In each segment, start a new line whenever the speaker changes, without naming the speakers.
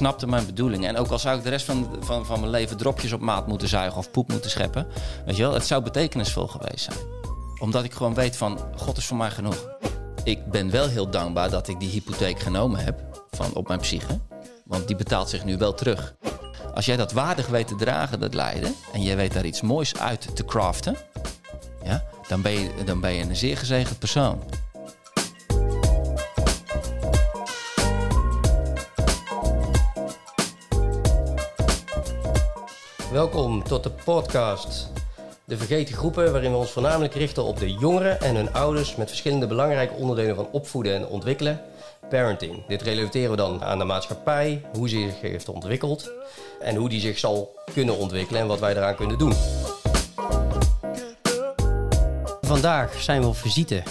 snapte mijn bedoeling. En ook al zou ik de rest van, van, van mijn leven dropjes op maat moeten zuigen of poep moeten scheppen. Weet je wel, het zou betekenisvol geweest zijn. Omdat ik gewoon weet van, God is voor mij genoeg. Ik ben wel heel dankbaar dat ik die hypotheek genomen heb van, op mijn psyche. Want die betaalt zich nu wel terug. Als jij dat waardig weet te dragen, dat lijden, en jij weet daar iets moois uit te craften, ja, dan, ben je, dan ben je een zeer gezegend persoon.
Welkom tot de podcast De Vergeten Groepen, waarin we ons voornamelijk richten op de jongeren en hun ouders met verschillende belangrijke onderdelen van opvoeden en ontwikkelen. Parenting. Dit relateren we dan aan de maatschappij, hoe ze zich heeft ontwikkeld en hoe die zich zal kunnen ontwikkelen en wat wij eraan kunnen doen. Vandaag zijn we op visite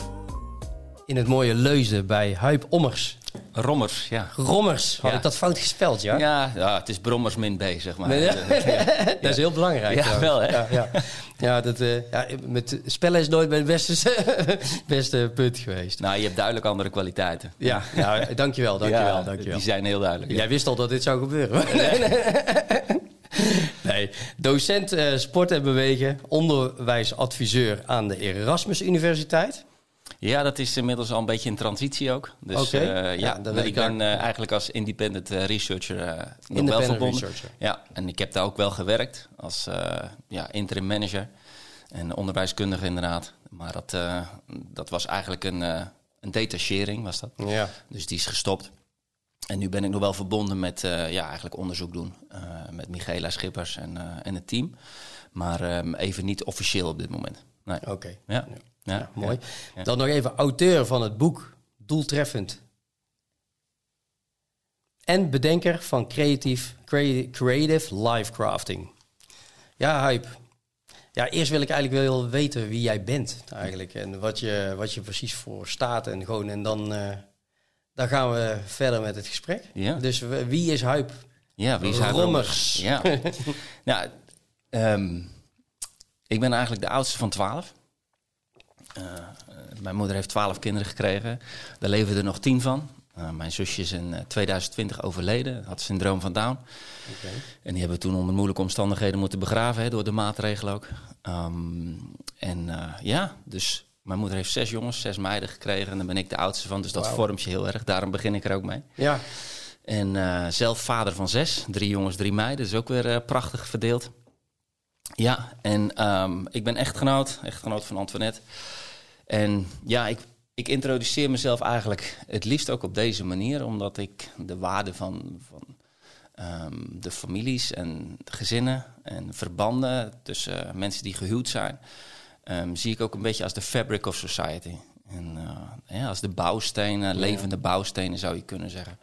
in het mooie Leusden bij Huip Ommers.
Rommers, ja.
Rommers, had
Ja.
ik dat fout gespeld, ja?
Ja, ja, het is Brommers min B, zeg maar.
Nee, ja.
Ja.
dat is heel belangrijk.
Ja,
trouwens.
wel, hè?
Ja, ja. ja, dat, eh, ja, met spellen is nooit mijn beste, beste punt geweest.
Nou, je hebt duidelijk andere kwaliteiten.
Ja, ja dankjewel, dankjewel, dankjewel.
Die zijn heel duidelijk.
Jij wist al dat dit zou gebeuren. Nee, nee. nee. docent eh, sport en bewegen, onderwijsadviseur aan de Erasmus Universiteit.
Ja, dat is inmiddels al een beetje in transitie ook. Dus eh,
Ja,
ik ben eh, eigenlijk als independent eh, researcher nog wel verbonden.
researcher.
Ja, en ik heb daar ook wel gewerkt als ja, interim manager en onderwijskundige inderdaad. Maar dat, dat was eigenlijk een, een detachering, was dat.
Ja.
Dus die is gestopt. En nu ben ik nog wel verbonden met ja, eigenlijk onderzoek doen. eh, met Michaela Schippers en, en het team. Maar ehm, even niet officieel op dit moment. Nee.
Oké.
Ja. Ja,
mooi.
Ja.
Dan nog even auteur van het boek Doeltreffend. En bedenker van creatief, crea- Creative Life Crafting. Ja, Hype. Ja, eerst wil ik eigenlijk wel weten wie jij bent eigenlijk. En wat je, wat je precies voor staat. En, gewoon, en dan, eh, dan gaan we verder met het gesprek.
Ja.
Dus wie is Hype?
Ja, wie is?
Rommers.
Ja. nou, ehm, ik ben eigenlijk de oudste van twaalf. Eh, eh, mijn moeder heeft twaalf kinderen gekregen. Daar leven er nog tien van. Eh, mijn zusje is in eh, 2020 overleden. Had syndroom van Down. En die hebben we toen onder moeilijke omstandigheden moeten begraven. Hè, door de maatregelen ook. Ehm, en ja, dus mijn moeder heeft zes jongens, zes meiden gekregen. En daar ben ik de oudste van. Dus dat
Wauw.
vormt je heel erg. Daarom begin ik er ook mee.
Ja,
En zelf vader van zes, drie jongens, drie meiden. Dus ook weer prachtig verdeeld. Ja, en ehm, ik ben echtgenoot, echtgenoot van Antoinette. En ja, ik, ik introduceer mezelf eigenlijk het liefst ook op deze manier, omdat ik de waarde van, van ehm, de families en de gezinnen en verbanden tussen mensen die gehuwd zijn, ehm, zie ik ook een beetje als de fabric of society. En eh, ja, als de bouwstenen, levende bouwstenen zou je kunnen zeggen.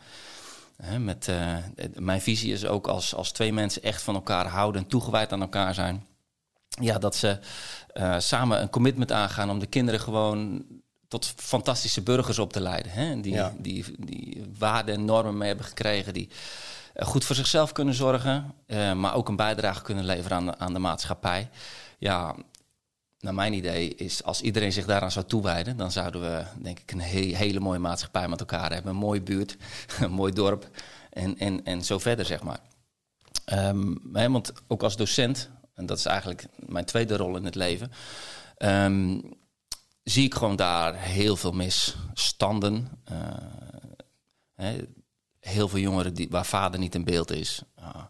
Hè, met, eh, mijn visie is ook als, als twee mensen echt van elkaar houden en toegewijd aan elkaar zijn. Ja, dat ze eh, samen een commitment aangaan om de kinderen gewoon tot fantastische burgers op te leiden. Hè? Die,
Ja.
die, die waarden en normen mee hebben gekregen. Die eh, goed voor zichzelf kunnen zorgen. eh, maar ook een bijdrage kunnen leveren aan de, aan de maatschappij. Ja, naar mijn idee is als iedereen zich daaraan zou toewijden, dan zouden we denk ik een he- hele mooie maatschappij met elkaar hebben. Een mooie buurt, een mooi dorp en, en, en zo verder, zeg maar. Ehm, hè, want ook als docent, en dat is eigenlijk mijn tweede rol in het leven, ehm, zie ik gewoon daar heel veel misstanden. eh, hè, heel veel jongeren die, waar vader niet in beeld is. Ah,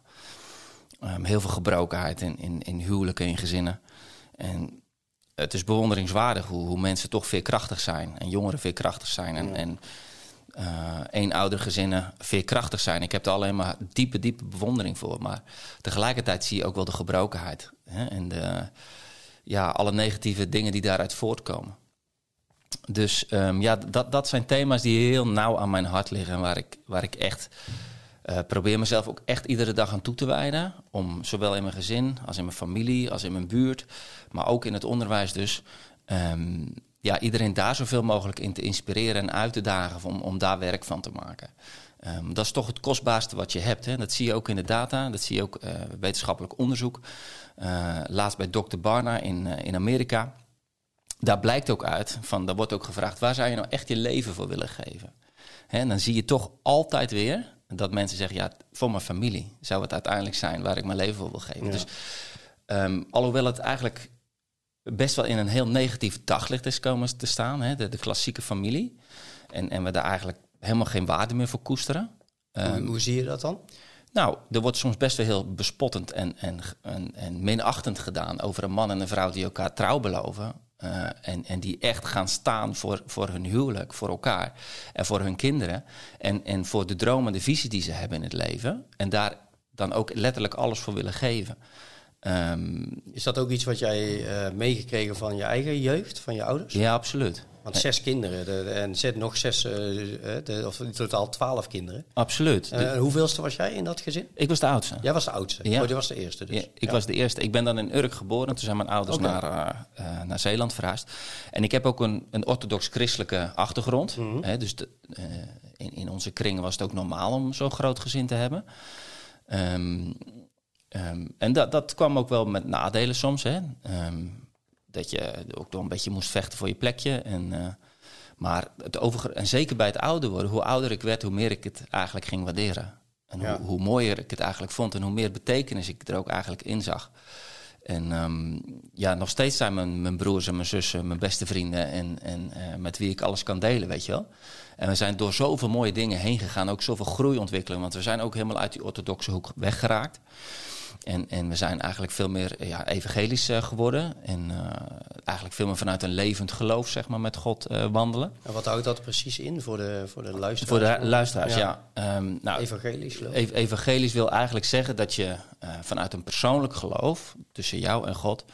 ehm, heel veel gebrokenheid in, in, in huwelijken en in gezinnen. En het is bewonderingswaardig hoe, hoe mensen toch veerkrachtig zijn. En jongeren veerkrachtig zijn. En, en eh eenoudergezinnen veerkrachtig zijn. Ik heb er alleen maar diepe, diepe bewondering voor. Maar tegelijkertijd zie je ook wel de gebrokenheid. Hè? En de, ja, alle negatieve dingen die daaruit voortkomen. Dus ehm, ja, dat, dat zijn thema's die heel nauw aan mijn hart liggen. En waar ik, waar ik echt eh, probeer mezelf ook echt iedere dag aan toe te wijden. Om zowel in mijn gezin, als in mijn familie, als in mijn buurt. Maar ook in het onderwijs dus. ehm, ja, iedereen daar zoveel mogelijk in te inspireren en uit te dagen om, om daar werk van te maken. Ehm, dat is toch het kostbaarste wat je hebt. Hè? Dat zie je ook in de data, dat zie je ook uh, wetenschappelijk onderzoek. Uh, laatst bij Dr. Barna in, uh, in Amerika. Daar blijkt ook uit, van, daar wordt ook gevraagd... waar zou je nou echt je leven voor willen geven? Hè, en dan zie je toch altijd weer dat mensen zeggen, ja, voor mijn familie zou het uiteindelijk zijn waar ik mijn leven voor wil geven.
Ja.
Dus ehm, alhoewel het eigenlijk best wel in een heel negatief daglicht is komen te staan, hè, de, de klassieke familie. En, en we daar eigenlijk helemaal geen waarde meer voor koesteren. Ehm,
hoe, hoe zie je dat dan?
nou, er wordt soms best wel heel bespottend en, en, en, en minachtend gedaan over een man en een vrouw die elkaar trouw beloven. eh, en, en die echt gaan staan voor, voor hun huwelijk, voor elkaar en voor hun kinderen. En, en voor de dromen en de visie die ze hebben in het leven. En daar dan ook letterlijk alles voor willen geven. Ehm,
Is dat ook iets wat jij eh, meegekregen van je eigen jeugd, van je ouders?
ja, absoluut.
Want zes kinderen de, de- en zet nog zes, eh, eh, de, of in totaal twaalf kinderen.
Absoluut.
En hoeveelste was jij in dat gezin?
ik was de oudste.
Jij was de oudste.
Ja.
Oh, was de eerste dus.
Ja, ik was de eerste. Ik ben dan in Urk geboren. Toen zijn mijn ouders naar, naar Zeeland verhuisd. En ik heb ook een, een orthodox-christelijke achtergrond.
Mhm.
Hè, dus in, in onze kringen was het ook normaal om zo'n groot gezin te hebben. Ehm, ehm, en dat, dat kwam ook wel met nadelen soms. Hè. Ehm, dat je ook nog een beetje moest vechten voor je plekje. En, eh, maar het overge- en zeker bij het ouder worden, hoe ouder ik werd, hoe meer ik het eigenlijk ging waarderen. En
Ja.
hoe, hoe mooier ik het eigenlijk vond en hoe meer betekenis ik er ook eigenlijk in zag. En ehm, ja, nog steeds zijn mijn, mijn broers en mijn zussen mijn beste vrienden en, en eh, met wie ik alles kan delen, weet je wel. En we zijn door zoveel mooie dingen heen gegaan, ook zoveel groei ontwikkelen, want we zijn ook helemaal uit die orthodoxe hoek weggeraakt. En, en we zijn eigenlijk veel meer eh, ja, evangelisch eh, geworden. En eh, eigenlijk veel meer vanuit een levend geloof, zeg maar, met God wandelen.
En wat houdt dat precies in voor de, voor de luisteraars?
Voor de luisteraars, ja.
Ja.
Ehm, nou,
Evangelisch geloof.
ev- evangelisch wil eigenlijk zeggen dat je vanuit een persoonlijk geloof tussen jou en God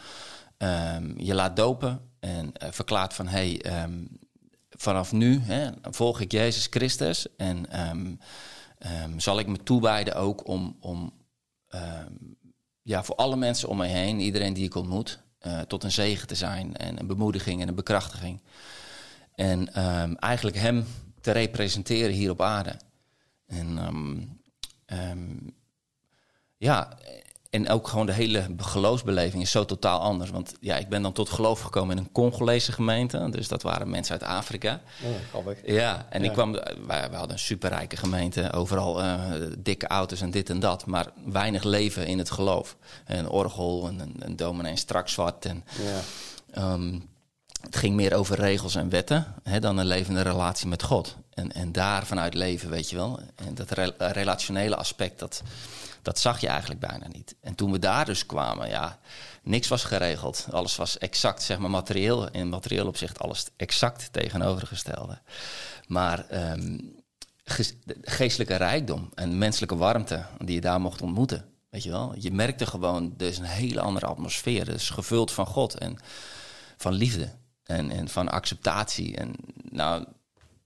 ehm, je laat dopen en verklaart van hé, hey, ehm, vanaf nu hè, volg ik Jezus Christus en zal ik me toewijden ook om, om ja, voor alle mensen om me heen, iedereen die ik ontmoet, eh, tot een zegen te zijn en een bemoediging en een bekrachtiging. En ehm, eigenlijk hem te representeren hier op aarde. En ehm, ehm, ja, en ook gewoon de hele geloofsbeleving is zo totaal anders. Want ja, ik ben dan tot geloof gekomen in een Congolese gemeente. Dus dat waren mensen uit Afrika.
Oh.
Ja, en
Ja.
ik kwam, wij, we hadden een superrijke gemeente, overal eh, dikke auto's en dit en dat, maar weinig leven in het geloof. Een orgel en een, een dominee strak zwart. En,
Ja.
ehm, het ging meer over regels en wetten hè, dan een levende relatie met God. En, en daar vanuit leven, weet je wel. En dat re- relationele aspect, dat, dat zag je eigenlijk bijna niet. En toen we daar dus kwamen, ja, niks was geregeld. Alles was exact, zeg maar, materieel. In materieel opzicht alles exact tegenovergestelde. Maar de geestelijke rijkdom en menselijke warmte die je daar mocht ontmoeten. Weet je wel? Je merkte gewoon, is een hele andere atmosfeer. Is gevuld van God en van liefde en, en van acceptatie. En nou,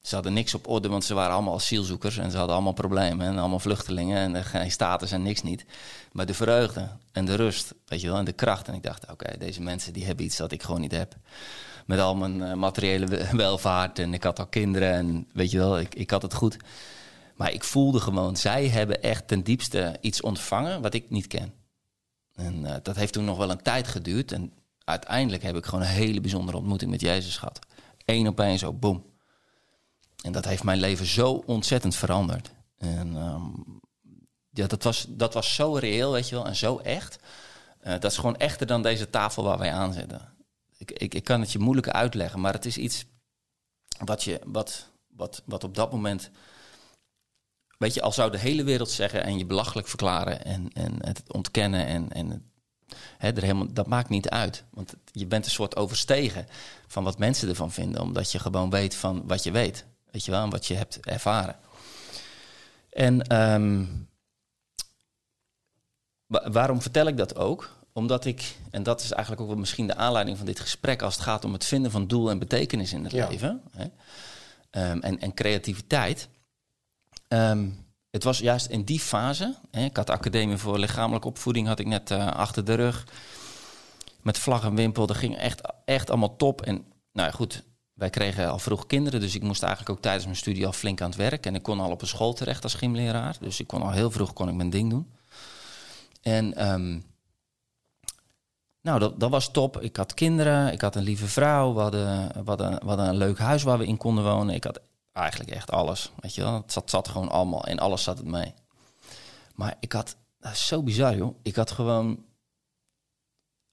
ze hadden niks op orde, want ze waren allemaal asielzoekers en ze hadden allemaal problemen en allemaal vluchtelingen en geen status en niks niet. Maar de vreugde en de rust, weet je wel, en de kracht. En ik dacht, oké, deze mensen die hebben iets dat ik gewoon niet heb. Met al mijn eh, materiële we- welvaart en ik had al kinderen en weet je wel, ik, ik had het goed. Maar ik voelde gewoon, zij hebben echt ten diepste iets ontvangen wat ik niet ken. En eh, dat heeft toen nog wel een tijd geduurd. En uiteindelijk heb ik gewoon een hele bijzondere ontmoeting met Jezus gehad. Eén op één zo, boom. En dat heeft mijn leven zo ontzettend veranderd. En ehm, ja, dat was, dat was zo reëel, weet je wel, en zo echt. Eh, dat is gewoon echter dan deze tafel waar wij aan zitten. Ik, ik, ik kan het je moeilijk uitleggen, maar het is iets wat, je, wat, wat, wat op dat moment... Weet je, al zou de hele wereld zeggen en je belachelijk verklaren en, en het ontkennen en, en Hè, er helemaal, dat maakt niet uit. Want je bent een soort overstegen van wat mensen ervan vinden. Omdat je gewoon weet van wat je weet. Weet je wel, en wat je hebt ervaren. En ehm, wa- waarom vertel ik dat ook? Omdat ik, en dat is eigenlijk ook wel misschien de aanleiding van dit gesprek... als het gaat om het vinden van doel en betekenis in het
Ja.
leven. Hè? Ehm, en, en creativiteit. Ehm, het was juist in die fase. Hè, ik had de Academie voor Lichamelijke Opvoeding had ik net eh, achter de rug. Met vlag en wimpel. Dat ging echt, echt allemaal top. En nou ja, goed, wij kregen al vroeg kinderen. Dus ik moest eigenlijk ook tijdens mijn studie al flink aan het werk. En ik kon al op een school terecht als gymleraar. Dus ik kon al heel vroeg kon ik mijn ding doen. En ehm, nou, dat, dat was top. Ik had kinderen, ik had een lieve vrouw. We hadden, we, hadden, we hadden een leuk huis waar we in konden wonen. Ik had eigenlijk echt alles. Weet je wel, het zat, zat gewoon allemaal en alles zat het mee. Maar ik had, dat is zo bizar joh, ik had gewoon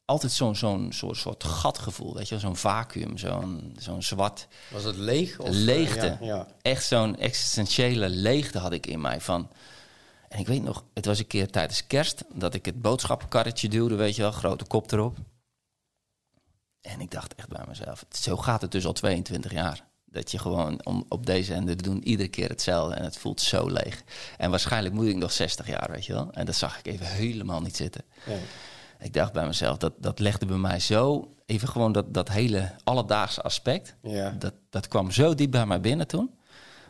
altijd zo'n zo'n soort, soort gatgevoel, weet je zo'n vacuüm, zo'n zo'n zwart
Was het leeg? Of,
leegte.
Ja, ja.
Echt zo'n existentiële leegte had ik in mij van... En ik weet nog, het was een keer tijdens kerst dat ik het boodschappenkarretje duwde, weet je wel, grote kop erop. En ik dacht echt bij mezelf, zo gaat het dus al 22 jaar. Dat je gewoon om, op deze en doen iedere keer hetzelfde en het voelt zo leeg. En waarschijnlijk moet ik nog 60 jaar, weet je wel. En dat zag ik even helemaal niet zitten.
Ja.
Ik dacht bij mezelf, dat, dat legde bij mij zo, even gewoon dat, dat hele alledaagse aspect.
Ja.
Dat, dat kwam zo diep bij mij binnen toen,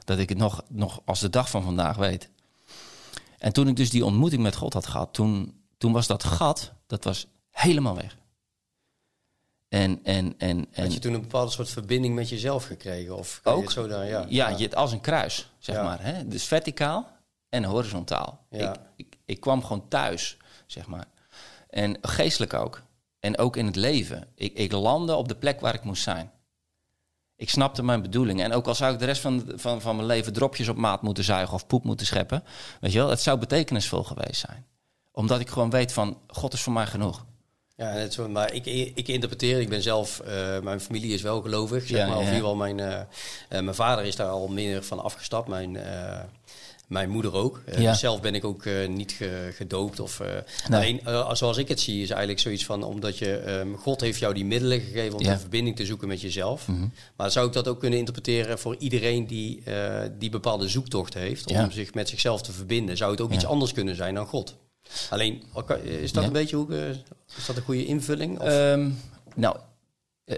dat ik het nog, nog als de dag van vandaag weet. En toen ik dus die ontmoeting met God had gehad, toen, toen was dat gat, dat was helemaal weg. En, en, en, en
Had je toen een bepaalde soort verbinding met jezelf gekregen? Of kan je
Ook?
het zo dan, ja.
ja, Je, als een kruis, zeg
Ja.
maar. Hè? Dus verticaal en horizontaal.
Ja.
Ik, ik, ik kwam gewoon thuis, zeg maar. En geestelijk ook. En ook in het leven. Ik, ik landde op de plek waar ik moest zijn. Ik snapte mijn bedoeling. En ook al zou ik de rest van, van, van mijn leven dropjes op maat moeten zuigen of poep moeten scheppen. Weet je wel, het zou betekenisvol geweest zijn. Omdat ik gewoon weet van, God is voor mij genoeg.
Ja, maar ik, ik interpreteer, ik ben zelf, eh, mijn familie is wel gelovig, zeg
Ja,
maar. Of in ieder geval mijn, eh, eh, mijn vader is daar al meer van afgestapt, mijn, mijn moeder ook.
Ja.
dus zelf ben ik ook niet ge- gedoopt. Of,
Nee.
Alleen, zoals ik het zie, is eigenlijk zoiets van, omdat je, ehm, God heeft jou die middelen gegeven om
Ja.
een verbinding te zoeken met jezelf.
Mhm.
Maar zou ik dat ook kunnen interpreteren voor iedereen die, die bepaalde zoektocht heeft om zich met zichzelf te verbinden? Zou het ook iets anders kunnen zijn dan God? Alleen, is dat
Ja.
een beetje hoe, eh, is dat een goede invulling? Of?
Ehm, nou, eh,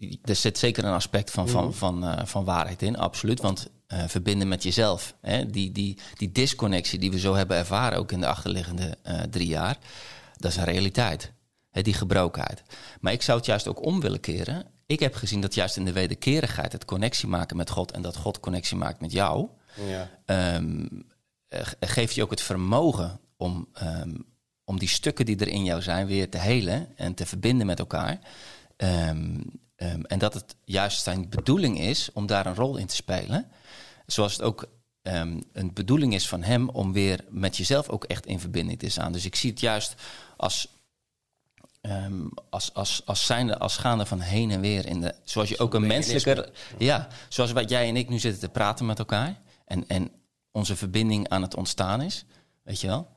eh, er zit zeker een aspect van, van,
Mhm.
van, van waarheid in, absoluut. Want verbinden met jezelf, hè, die, die, die disconnectie die we zo hebben ervaren, ook in de achterliggende drie jaar, dat is een realiteit. Hè, die gebrokenheid. Maar ik zou het juist ook om willen keren. Ik heb gezien dat juist in de wederkerigheid, het connectie maken met God en dat God connectie maakt met jou,
ja.
ehm, eh, ge- geeft je ook het vermogen om, ehm, om die stukken die er in jou zijn weer te helen en te verbinden met elkaar. Ehm, ehm, en dat het juist zijn bedoeling is om daar een rol in te spelen. Zoals het ook een bedoeling is van hem om weer met jezelf ook echt in verbinding te staan. Dus ik zie het juist als. ehm, als, als, als, zijnde, als gaande van heen en weer. In de, zoals je ook een menselijke. Ja, zoals wat jij en ik nu zitten te praten met elkaar. En, en onze verbinding aan het ontstaan is. Weet je wel?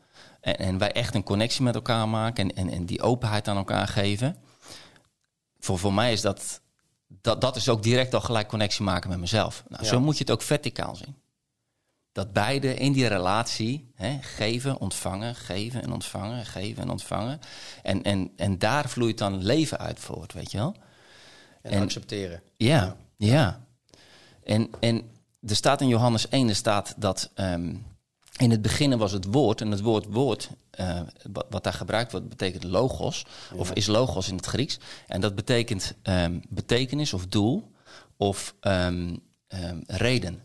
En, en wij echt een connectie met elkaar maken. En, en, en die openheid aan elkaar geven. Voor, voor mij is dat, dat. Dat is ook direct al gelijk connectie maken met mezelf. Nou,
Ja.
Zo moet je het ook verticaal zien. Dat beide in die relatie hè, geven, ontvangen, geven en ontvangen, geven en ontvangen. En, en, en daar vloeit dan leven uit voort, weet je wel?
En,
En-
accepteren.
Ja, ja. En, en er staat in Johannes 1, er staat dat ehm, in het begin was het woord. En het woord woord, eh, wat, wat daar gebruikt wordt, betekent logos. Of is logos in het Grieks. En dat betekent ehm, betekenis of doel of ehm, ehm, reden.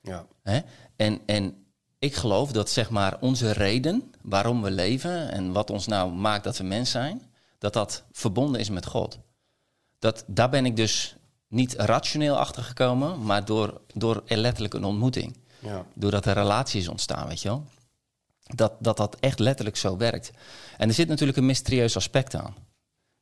Ja.
Hè? En, en ik geloof dat zeg maar onze reden waarom we leven en wat ons nou maakt dat we mens zijn, dat dat verbonden is met God. Dat, daar ben ik dus niet rationeel achter gekomen, maar door, door letterlijk een ontmoeting.
Ja.
Doordat er relatie is ontstaan, weet je wel. Dat, dat dat echt letterlijk zo werkt. En er zit natuurlijk een mysterieus aspect aan.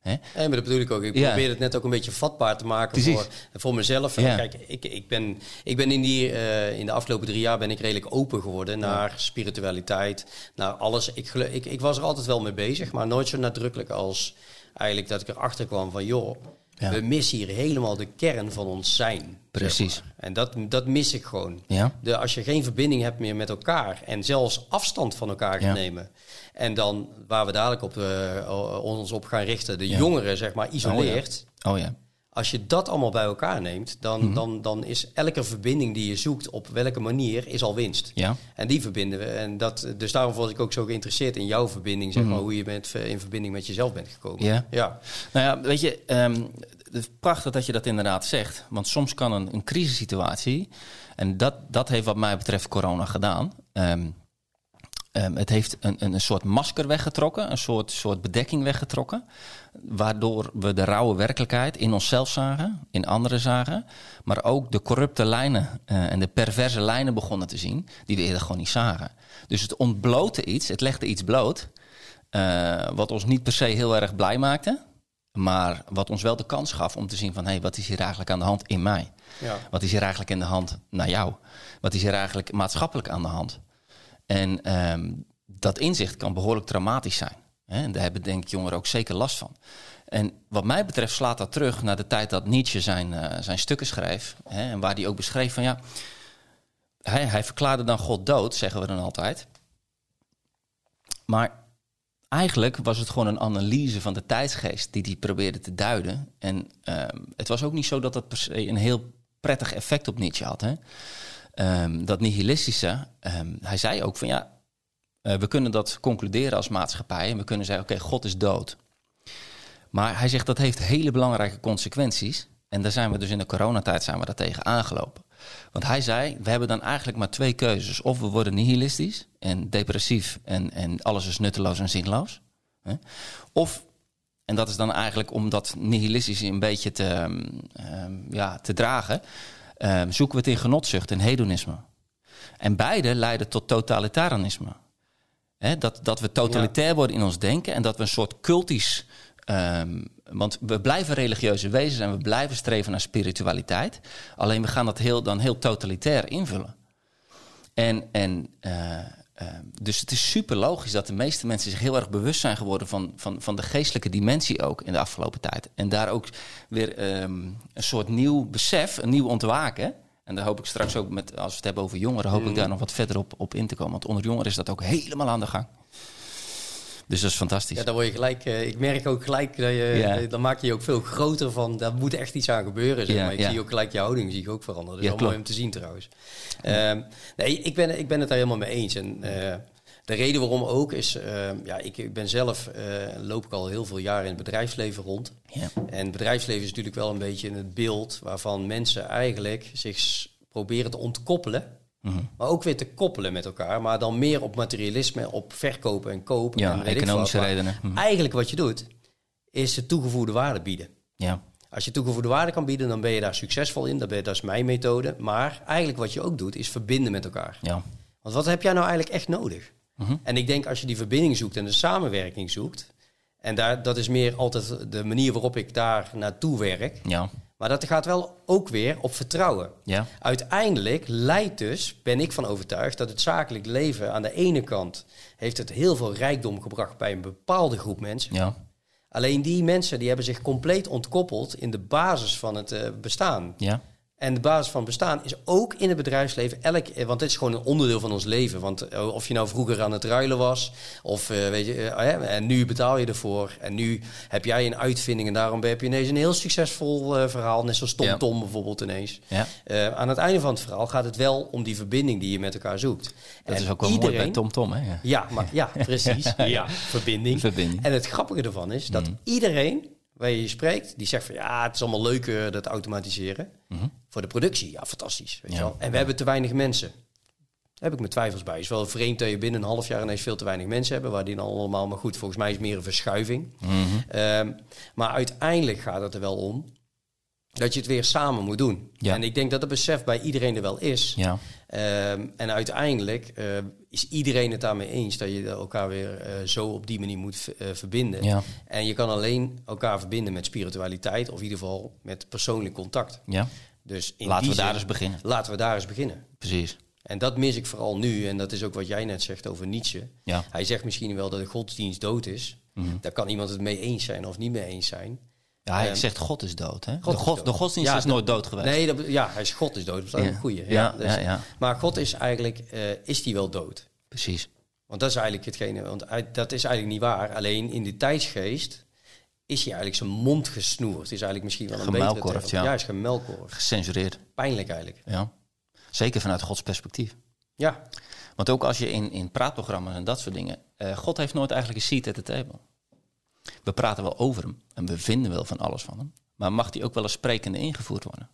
Hè?
Nee, maar dat bedoel ik ook. Ik
Ja.
probeer het net ook een beetje vatbaar te maken
Precies.
voor, voor mezelf.
Ja.
Kijk, ik, ik ben, ik ben in, die, eh, in de afgelopen drie jaar ben ik redelijk open geworden naar spiritualiteit, naar alles. Ik, ik, ik was er altijd wel mee bezig, maar nooit zo nadrukkelijk als eigenlijk dat ik erachter kwam van joh,
Ja.
we missen hier helemaal de kern van ons zijn.
Precies.
zeg maar. En dat, dat mis ik gewoon.
Ja?
De, als je geen verbinding hebt meer met elkaar en zelfs afstand van elkaar gaat
Ja.
nemen. En dan waar we dadelijk op, eh, ons op gaan richten, de jongeren zeg maar isoleert.
Oh ja.
Als je dat allemaal bij elkaar neemt, dan,
Mhm.
dan, dan is elke verbinding die je zoekt op welke manier is al winst.
Ja?
En die verbinden we. En dat, dus daarom was ik ook zo geïnteresseerd in jouw verbinding, zeg
Mhm.
maar, hoe je bent, in verbinding met jezelf bent gekomen.
Ja.
ja.
Nou ja, weet je, ehm, het is prachtig dat je dat inderdaad zegt. Want soms kan een, een crisissituatie, en dat, dat heeft wat mij betreft corona gedaan. ehm, Ehm, het heeft een, een, een soort masker weggetrokken, een soort, soort bedekking weggetrokken. Waardoor we de rauwe werkelijkheid in onszelf zagen, in anderen zagen. Maar ook de corrupte lijnen eh, en de perverse lijnen begonnen te zien, die we eerder gewoon niet zagen. Dus het ontblootte iets, het legde iets bloot. eh, wat ons niet per se heel erg blij maakte. Maar wat ons wel de kans gaf om te zien van... hé, hey, wat is hier eigenlijk aan de hand in mij?
Ja.
Wat is hier eigenlijk in de hand naar jou? Wat is hier eigenlijk maatschappelijk aan de hand? En ehm, dat inzicht kan behoorlijk traumatisch zijn. Hè? En daar hebben denk ik jongeren ook zeker last van. En wat mij betreft slaat dat terug naar de tijd dat Nietzsche zijn, eh, zijn stukken schreef. Hè? En waar hij ook beschreef van ja... Hij, hij verklaarde dan God dood, zeggen we dan altijd. Maar eigenlijk was het gewoon een analyse van de tijdsgeest die hij probeerde te duiden. En ehm, het was ook niet zo dat dat per se een heel prettig effect op Nietzsche had. Hè? Ehm, dat nihilistische, ehm, hij zei ook van ja, eh, we kunnen dat concluderen als maatschappij en we kunnen zeggen oké, God is dood. Maar hij zegt dat heeft hele belangrijke consequenties. En daar zijn we dus in de coronatijd zijn we daar tegen aangelopen. Want hij zei, we hebben dan eigenlijk maar twee keuzes. Of we worden nihilistisch en depressief en, en alles is nutteloos en zinloos. Hè? Of, en dat is dan eigenlijk om dat nihilistische een beetje te, um, ja, te dragen... Um, zoeken we het in genotzucht en hedonisme. En beide leiden tot totalitarisme. Dat, dat we totalitair ja. worden in ons denken en dat we een soort cultisch Um, want we blijven religieuze wezens en we blijven streven naar spiritualiteit. Alleen we gaan dat heel, dan heel totalitair invullen. En, en uh, uh, dus het is super logisch dat de meeste mensen zich heel erg bewust zijn geworden van, van, van de geestelijke dimensie ook in de afgelopen tijd. En daar ook weer um, een soort nieuw besef, een nieuw ontwaken. En daar hoop ik straks ook met, als we het hebben over jongeren, hoop ik daar nog wat verder op, op in te komen. Want onder jongeren is dat ook helemaal aan de gang. Dus dat is fantastisch.
Ja, dan word je gelijk. Uh, ik merk ook gelijk dat je. Ja. Dan maak je je ook veel groter van. Daar moet echt iets aan gebeuren. Zeg maar. Ik zie ook gelijk je houding zie ik ook veranderen. Dat is wel mooi om te zien trouwens. Um, nee, ik ben, ik ben het daar helemaal mee eens. En uh, de reden waarom ook is. Uh, ja, ik, ik ben zelf. loop ik al heel veel jaar in het bedrijfsleven rond. En het bedrijfsleven is natuurlijk wel een beetje het beeld waarvan mensen eigenlijk zich proberen te ontkoppelen Mm -hmm. Maar ook weer te koppelen met elkaar. Maar dan meer op materialisme, op verkopen en kopen.
Ja,
en
economische redenen.
Mm -hmm. Eigenlijk wat je doet, is de toegevoegde waarde bieden.
Ja.
Als je toegevoegde waarde kan bieden, dan ben je daar succesvol in. Dat, ben je, dat is mijn methode. Maar eigenlijk wat je ook doet, is verbinden met elkaar.
Ja.
Want wat heb jij nou eigenlijk echt nodig? Mm -hmm. En ik denk als je die verbinding zoekt en de samenwerking zoekt... en daar, dat is meer altijd de manier waarop ik daar naartoe werk...
Ja.
Maar dat gaat wel ook weer op vertrouwen.
Ja.
Uiteindelijk leidt dus, ben ik van overtuigd, dat het zakelijk leven aan de ene kant heeft het heel veel rijkdom gebracht bij een bepaalde groep mensen.
Ja.
Alleen die mensen die hebben zich compleet ontkoppeld in de basis van het uh, bestaan.
Ja.
En de basis van bestaan is ook in het bedrijfsleven elk, want dit is gewoon een onderdeel van ons leven. Want uh, of je nou vroeger aan het ruilen was, of uh, weet je, uh, en nu betaal je ervoor. En nu heb jij een uitvinding en daarom heb je ineens een heel succesvol verhaal. Net zoals Tom ja. Tom bijvoorbeeld ineens.
Ja.
aan het einde van het verhaal gaat het wel om die verbinding die je met elkaar zoekt.
Dat en is ook wel iedereen, mooi bij Tom Tom, hè?
Ja, ja, maar, ja precies. ja, verbinding.
verbinding.
En het grappige ervan is dat mm. iedereen waar je spreekt, die zegt van ja, het is allemaal leuk uh, dat automatiseren.
Mhm.
Mm -hmm. Voor de productie, ja, fantastisch. Weet ja. je wel? En we hebben te weinig mensen. Daar heb ik mijn twijfels bij. Het is wel vreemd dat je binnen een half jaar ineens veel te weinig mensen hebben, waar die dan allemaal, maar goed, volgens mij is het meer een verschuiving.
Mm -hmm.
um, maar uiteindelijk gaat het er wel om dat je het weer samen moet doen.
Ja.
En ik denk dat het besef bij iedereen er wel is.
Ja.
Um, en uiteindelijk uh, is iedereen het daarmee eens dat je elkaar weer uh, zo op die manier moet uh, verbinden.
Ja.
En je kan alleen elkaar verbinden met spiritualiteit, of in ieder geval met persoonlijk contact.
Ja.
Dus
laten we daar eens beginnen.
Laten we daar eens beginnen.
Precies.
En dat mis ik vooral nu. En dat is ook wat jij net zegt over Nietzsche.
Ja.
Hij zegt misschien wel dat de godsdienst dood is.
Mm -hmm.
Daar kan iemand het mee eens zijn of niet mee eens zijn.
Ja, hij um, zegt God is dood. Hè?
God
de, God,
is
de godsdienst
ja,
is nooit dood geweest.
Nee, dat, ja, hij is God is dood. Dat is
ja.
een goeie. Ja,
Ja,
dus,
ja.
Maar God is eigenlijk, uh, is die wel dood?
Precies.
Want dat is eigenlijk hetgene, want dat is eigenlijk niet waar. Alleen in de tijdsgeest is hij eigenlijk zijn mond gesnoerd. Is eigenlijk misschien wel een betere
ja.
Ja, is gemelkorfd.
Gecensureerd.
Pijnlijk eigenlijk.
Ja. Zeker vanuit Gods perspectief.
Ja,
Want ook als je in, in praatprogramma's en dat soort dingen... Uh, God heeft nooit eigenlijk een seat at the table. We praten wel over hem en we vinden wel van alles van hem. Maar mag hij ook wel eens sprekende ingevoerd worden?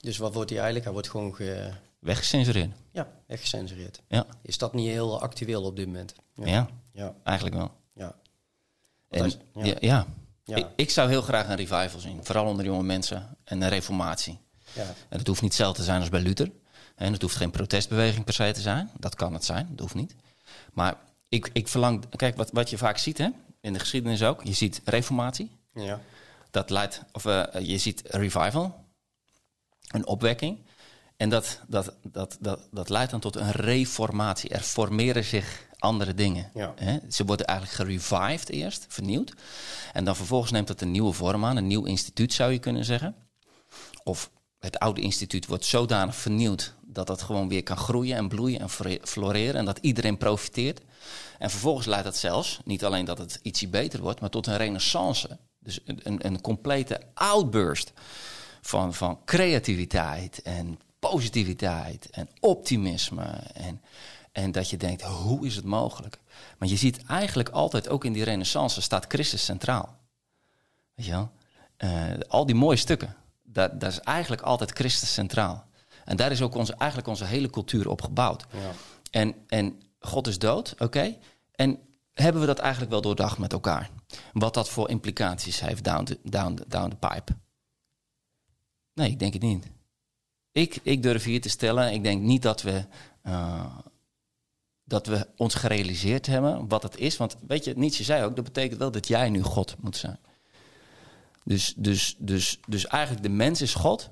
dus wat wordt hij eigenlijk? Hij wordt gewoon ge,
Weggecensureerd.
Ja, echt gecensureerd.
Ja.
Is dat niet heel actueel op dit moment?
Ja,
Ja,
eigenlijk wel.
ja.
En,
Want hij is-
ja. Ja,
Ja.
Ik, ik zou heel graag een revival zien. Vooral onder jonge mensen. En een reformatie.
ja.
En het hoeft niet hetzelfde te zijn als bij Luther. En het hoeft geen protestbeweging per se te zijn. Dat kan het zijn, dat hoeft niet. Maar ik, ik verlang... Kijk, wat, wat je vaak ziet hè, in de geschiedenis ook. Je ziet reformatie.
ja.
Dat leidt... Of eh, je ziet revival. Een opwekking. En dat, dat, dat, dat, dat leidt dan tot een reformatie. Er formeren zich andere dingen.
Ja.
Hè? Ze worden eigenlijk gerevived eerst, vernieuwd. En dan vervolgens neemt dat een nieuwe vorm aan. Een nieuw instituut zou je kunnen zeggen. Of het oude instituut wordt zodanig vernieuwd dat dat gewoon weer kan groeien en bloeien en floreren en dat iedereen profiteert. En vervolgens leidt dat zelfs, niet alleen dat het ietsje beter wordt, maar tot een renaissance. Dus een, een, een complete outburst van, van creativiteit en positiviteit en optimisme. En, en dat je denkt, hoe is het mogelijk? Maar je ziet eigenlijk altijd, ook in die renaissance, staat Christus centraal. Weet je wel? Eh, al die mooie stukken, daar, daar is eigenlijk altijd Christus centraal. En daar is ook onze, eigenlijk onze hele cultuur op gebouwd.
Ja.
En, en God is dood, oké. En hebben we dat eigenlijk wel doordacht met elkaar? Wat dat voor implicaties heeft down the, down the, down the pipe? Nee, ik denk het niet. Ik, ik durf hier te stellen, ik denk niet dat we, eh, dat we ons gerealiseerd hebben wat het is. Want weet je, Nietzsche zei ook, dat betekent wel dat jij nu God moet zijn. Dus, dus, dus, dus eigenlijk de mens is God.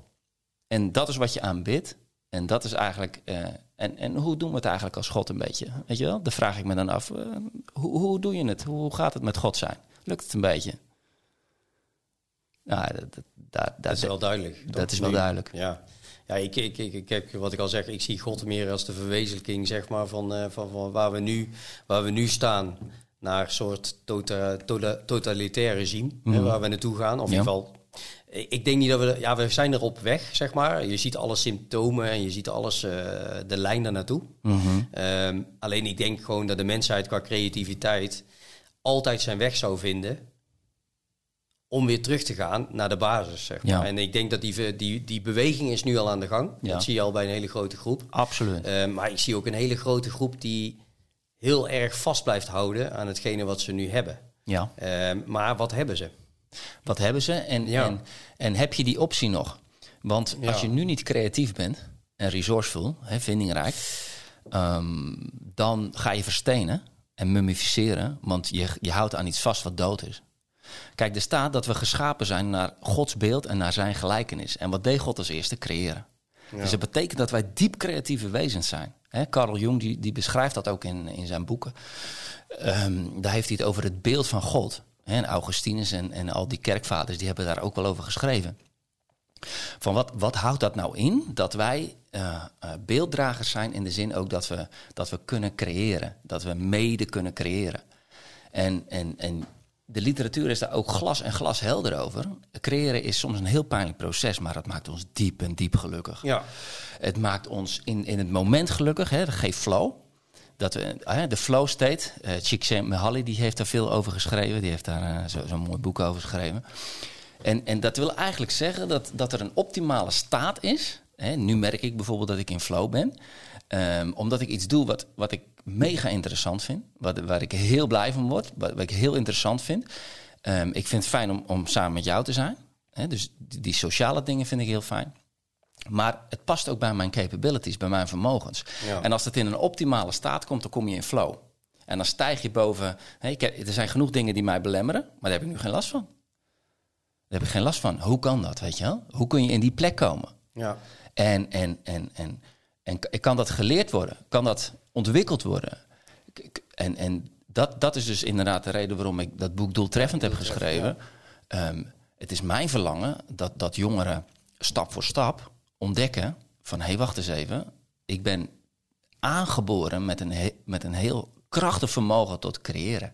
En dat is wat je aanbidt. En dat is eigenlijk. eh, en, en hoe doen we het eigenlijk als God een beetje? Weet je wel? Dan vraag ik me dan af. eh, hoe, hoe doe je het? Hoe, gaat het met God zijn? Lukt het een beetje? Nou, dat, dat, daar-
Dat is
daar-
wel duidelijk.
dat is wel duidelijk.
Ja, ja ik, ik, ik, ik heb wat ik al zeg, ik zie God meer als de verwezenlijking zeg maar, van, eh, van, van waar, we nu, waar we nu staan naar een soort tota, tota- totalitair regime, hè,
Mhm.
waar we naartoe gaan. Of in ieder geval, ik denk niet dat we, ja, we zijn er op weg, zeg maar. Je ziet alle symptomen en je ziet alles, eh, de lijn daar naartoe.
Mhm.
Ehm, alleen ik denk gewoon dat de mensheid qua creativiteit altijd zijn weg zou vinden om weer terug te gaan naar de basis. Zeg maar.
Ja.
En ik denk dat die, die, die beweging is nu al aan de gang.
Ja.
Dat zie je al bij een hele grote groep.
Absoluut.
Ehm, maar ik zie ook een hele grote groep die heel erg vast blijft houden aan hetgene wat ze nu hebben.
Ja.
Ehm, maar wat hebben ze?
Wat hebben ze? En,
Ja.
en, en heb je die optie nog? Want als je nu niet creatief bent en resourceful, hè, vindingrijk, ehm, dan ga je verstenen en mummificeren, want je, je houdt aan iets vast wat dood is. Kijk, er staat dat we geschapen zijn naar Gods beeld en naar zijn gelijkenis. En wat deed God als eerste? Creëren. Dus dat betekent dat wij diep creatieve wezens zijn. Hè, Carl Jung die, die beschrijft dat ook in, in zijn boeken. Ehm, daar heeft hij het over het beeld van God. Hè, en Augustinus en, en al die kerkvaders die hebben daar ook wel over geschreven. Van wat, wat houdt dat nou in? Dat wij eh, eh, beelddragers zijn in de zin ook dat we, dat we kunnen creëren. Dat we mede kunnen creëren. En, en, en de literatuur is daar ook glas en glas helder over. Creëren is soms een heel pijnlijk proces, maar dat maakt ons diep en diep gelukkig.
Ja,
Het maakt ons in, in het moment gelukkig. Hè, dat geeft flow. Dat we, eh, de flow state. eh Csikszentmihalyi die heeft daar veel over geschreven. Die heeft daar eh, zo- zo'n mooi boek over geschreven. En, en dat wil eigenlijk zeggen dat, dat er een optimale staat is. Hè, nu merk ik bijvoorbeeld dat ik in flow ben. Ehm, omdat ik iets doe wat, wat ik mega interessant vind. Wat, waar ik heel blij van word. Wat, wat ik heel interessant vind. Ehm, ik vind het fijn om, om samen met jou te zijn. Dus die, die sociale dingen vind ik heel fijn. Maar het past ook bij mijn capabilities, bij mijn vermogens.
Ja.
En als het in een optimale staat komt, dan kom je in flow. En dan stijg je boven. Hé, ik heb- er zijn genoeg dingen die mij belemmeren, maar daar heb ik nu geen last van. Daar heb ik geen last van. Hoe kan dat, weet je wel? Hoe kun je in die plek komen?
ja,
En, en, en, en, en kan dat geleerd worden? Kan dat ontwikkeld worden? En, en dat, dat is dus inderdaad de reden waarom ik dat boek doeltreffend heb geschreven. Ehm, het is mijn verlangen dat, dat jongeren stap voor stap ontdekken van... hé, hey, wacht eens even. Ik ben aangeboren met een, he- met een heel krachtig vermogen tot creëren.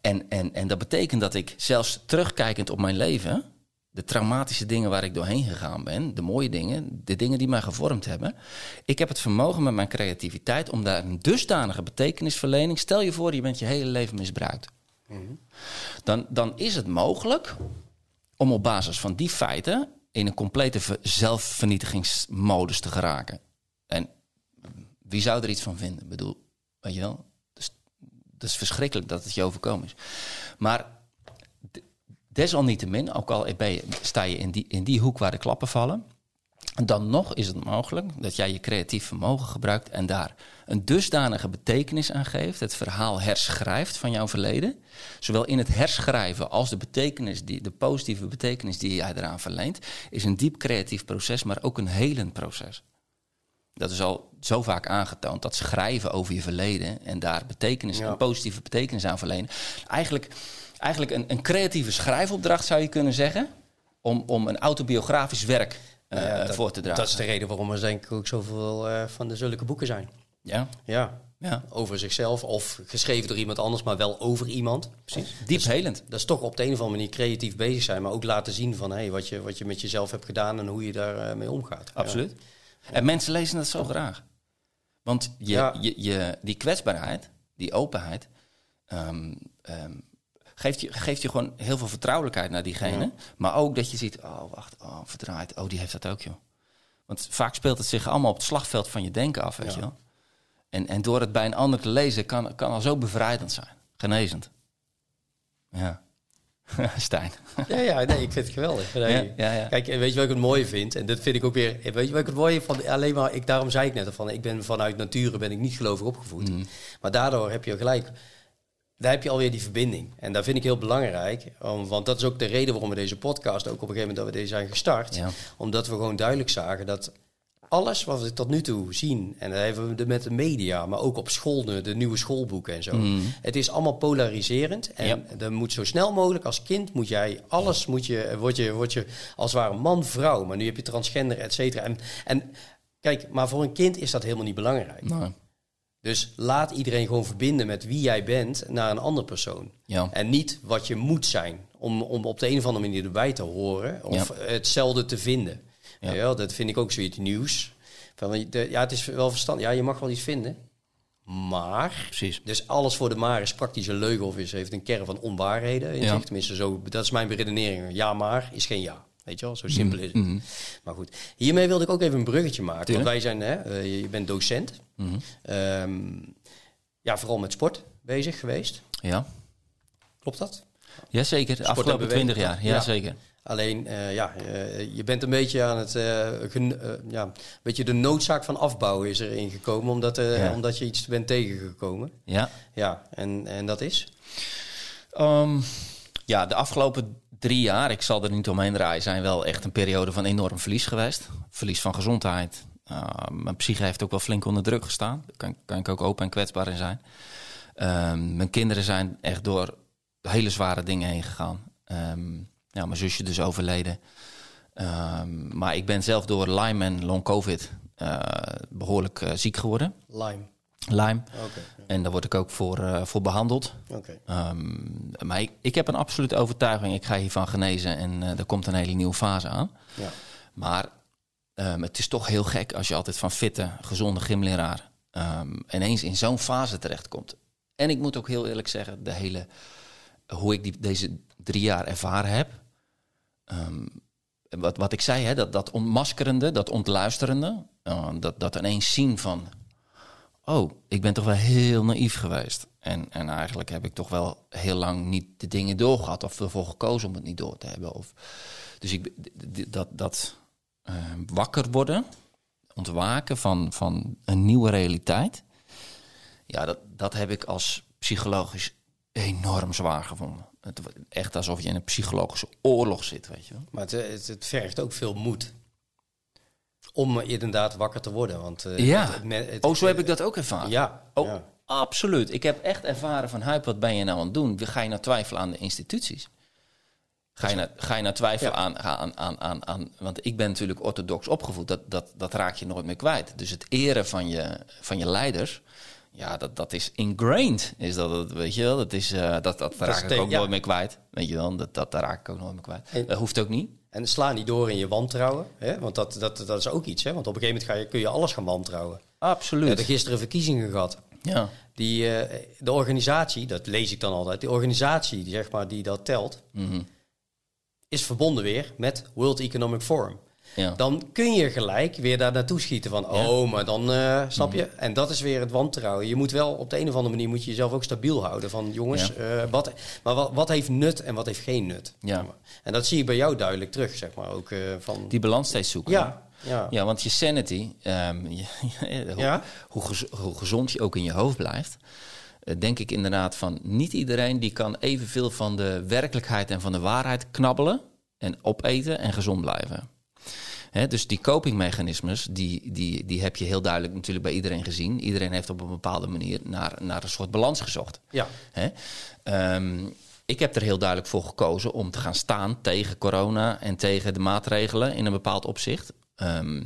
En, en, en dat betekent dat ik zelfs terugkijkend op mijn leven, de traumatische dingen waar ik doorheen gegaan ben, de mooie dingen, de dingen die mij gevormd hebben, ik heb het vermogen met mijn creativiteit om daar een dusdanige betekenisverlening. Stel je voor, je bent je hele leven misbruikt. Dan, dan is het mogelijk om op basis van die feiten in een complete ver- zelfvernietigingsmodus te geraken. En wie zou er iets van vinden? Ik bedoel, weet je wel? Dat is verschrikkelijk dat het je overkomen is. Maar desalniettemin, ook al sta je in die, in die hoek waar de klappen vallen, dan nog is het mogelijk dat jij je creatief vermogen gebruikt en daar een dusdanige betekenis aan geeft, het verhaal herschrijft van jouw verleden, zowel in het herschrijven als de betekenis, die, de positieve betekenis die jij eraan verleent, is een diep creatief proces, maar ook een helend proces. Dat is al zo vaak aangetoond, dat schrijven over je verleden en daar betekenis,
Ja.
een positieve betekenis aan verlenen, eigenlijk, eigenlijk een, een creatieve schrijfopdracht zou je kunnen zeggen, om, om een autobiografisch werk eh,
Ja, dat-
voor te dragen.
Dat is de reden waarom er denk ik ook zoveel eh, van de zulke boeken zijn.
Ja,
Ja,
ja,
over zichzelf of geschreven door iemand anders, maar wel over iemand.
precies. Diep helend.
Dat is toch op de een of andere manier creatief bezig zijn, maar ook laten zien van hey, wat, je, wat je met jezelf hebt gedaan en hoe je daarmee mee omgaat.
Absoluut. En mensen lezen dat zo graag. Want je,
Ja.
je, je, die kwetsbaarheid, die openheid, ehm, ehm, geeft, je, geeft je gewoon heel veel vertrouwelijkheid naar diegene. Maar ook dat je ziet, oh wacht, oh verdraaid, oh die heeft dat ook joh. Want vaak speelt het zich allemaal op het slagveld van je denken af, weet
Ja.
je wel. En, en door het bij een ander te lezen kan, kan al zo bevrijdend zijn. Genezend. Ja. Stijn.
Ja, ja, nee, ik vind het geweldig. Nee.
Ja, ja, ja.
Kijk, en weet je wat ik het mooie vind? En dat vind ik ook weer. Weet je wat ik het mooie van? Alleen maar, ik, daarom zei ik net al van, ik ben vanuit nature ben ik niet gelovig opgevoed.
Mhm.
Maar daardoor heb je gelijk. Daar heb je alweer die verbinding. En dat vind ik heel belangrijk. om- want dat is ook de reden waarom we deze podcast ook op een gegeven moment dat we deze zijn gestart.
Ja.
Omdat we gewoon duidelijk zagen dat alles wat we tot nu toe zien, en dat hebben we de- met de media, maar ook op school, de, de nieuwe schoolboeken en zo.
Mhm.
Het is allemaal polariserend. En
Ja.
dan moet zo snel mogelijk als kind moet jij alles moet je, word je, word je als het ware man, vrouw. Maar nu heb je transgender, et cetera. En, en kijk, maar voor een kind is dat helemaal niet belangrijk.
Nou,
Dus laat iedereen gewoon verbinden met wie jij bent naar een andere persoon.
ja.
En niet wat je moet zijn om, om op de een of andere manier erbij te horen of hetzelfde te vinden.
Ja.
Ja. dat vind ik ook zoiets nieuws. Van, de, ja, het is wel verstandig. Ja, je mag wel iets vinden. Maar,
Precies.
dus alles voor de maar is praktisch een leugen of is, heeft een kern van onwaarheden in zich. Tenminste, zo, dat is mijn beredenering. Ja, maar is geen ja. Weet je wel, zo simpel is het.
Mhm.
Maar goed, hiermee wilde ik ook even een bruggetje maken.
Tuurlijk.
Want wij zijn, hè, eh, je- bent docent.
Mhm.
Ehm, ja, vooral met sport bezig geweest.
Ja.
Klopt dat?
Jazeker, de afgelopen. 20 jaar. Ja,
Ja.
zeker.
Alleen, eh, ja, eh, je bent een beetje aan het, ja, een beetje de noodzaak van afbouwen is erin gekomen, omdat,
Ja.
omdat je iets bent tegengekomen.
Ja.
Ja, en, en dat is?
Ehm, ja, de afgelopen drie jaar, ik zal er niet omheen draaien, zijn wel echt een periode van enorm verlies geweest. Verlies van gezondheid. Uh, mijn psyche heeft ook wel flink onder druk gestaan. Daar kan, kan ik ook open en kwetsbaar in zijn. Ehm, mijn kinderen zijn echt door hele zware dingen heen gegaan. Ehm, mijn zusje dus overleden. Ehm, maar ik ben zelf door Lyme en long covid eh, behoorlijk eh, ziek geworden.
Lime.
Lyme. En daar word ik ook voor, eh, voor behandeld. Ehm, maar ik, ik heb een absolute overtuiging, ik ga hiervan genezen en eh, er komt een hele nieuwe fase aan.
Ja.
Maar ehm, het is toch heel gek als je altijd van fitte, gezonde gymleraar ehm, ineens in zo'n fase terechtkomt. En ik moet ook heel eerlijk zeggen, de hele, hoe ik die, deze drie jaar ervaren heb. wat, wat ik zei, hè, dat, dat ontmaskerende, dat ontluisterende, eh, dat, dat ineens zien van oh, ik ben toch wel heel naïef geweest. En, en eigenlijk heb ik toch wel heel lang niet de dingen doorgehad of ervoor gekozen om het niet door te hebben. Of, dus ik, dat, dat eh, wakker worden, ontwaken van, van een nieuwe realiteit, ja, dat, dat heb ik als psychologisch enorm zwaar gevonden. Het, echt alsof je in een psychologische oorlog zit, weet je wel.
Maar het, het, het vergt ook veel moed. Om inderdaad wakker te worden. Want, eh,
Ja.
het- het me- het-
Oh, zo heb ik dat ook ervaren.
Ja.
Oh,
ja.
absoluut. Ik heb echt ervaren van, Huip, wat ben je nou aan het doen? Ga je nou twijfelen aan de instituties? Ga je, nou, ga je nou twijfelen
Ja.
aan, aan, aan, aan, aan... Want ik ben natuurlijk orthodox opgevoed. Dat, dat, dat raak je nooit meer kwijt. Dus het eren van je, van je leiders... Ja, dat, dat is ingrained. Is dat, het, weet je wel? Dat, is, eh, dat, dat, raak ik ook
ja.
nooit meer kwijt. Weet je wel? Dat, dat, dat raak ik ook nooit meer kwijt.
En-
dat hoeft ook niet.
En sla niet door in je wantrouwen. Hè? Want dat, dat, dat is ook iets. Hè? Want op een gegeven moment ga je, kun je alles gaan wantrouwen. We
Absoluut.
hebben gisteren verkiezingen gehad.
Ja.
Die, eh, de organisatie, dat lees ik dan altijd, die organisatie die, zeg maar, die dat telt,
Mhm.
is verbonden weer met World Economic Forum.
Ja.
dan kun je gelijk weer daar naartoe schieten van,
Ja.
oh, maar dan eh, snap je. En dat is weer het wantrouwen. Je moet wel op de een of andere manier moet je jezelf ook stabiel houden van, jongens, eh, wat, maar wat, wat heeft nut en wat heeft geen nut.
Ja.
En dat zie ik bij jou duidelijk terug, zeg maar ook eh, van.
Die balans steeds zoeken.
ja, ja,
Ja, want je sanity, ehm, je- hoe, hoe, gez- hoe gezond je ook in je hoofd blijft, denk ik inderdaad van niet iedereen die kan evenveel van de werkelijkheid en van de waarheid knabbelen en opeten en gezond blijven. Dus die copingmechanismes, die, die, die heb je heel duidelijk natuurlijk bij iedereen gezien. Iedereen heeft op een bepaalde manier naar, naar een soort balans gezocht.
ja.
Ehm, ik heb er heel duidelijk voor gekozen om te gaan staan tegen corona en tegen de maatregelen in een bepaald opzicht. Ehm,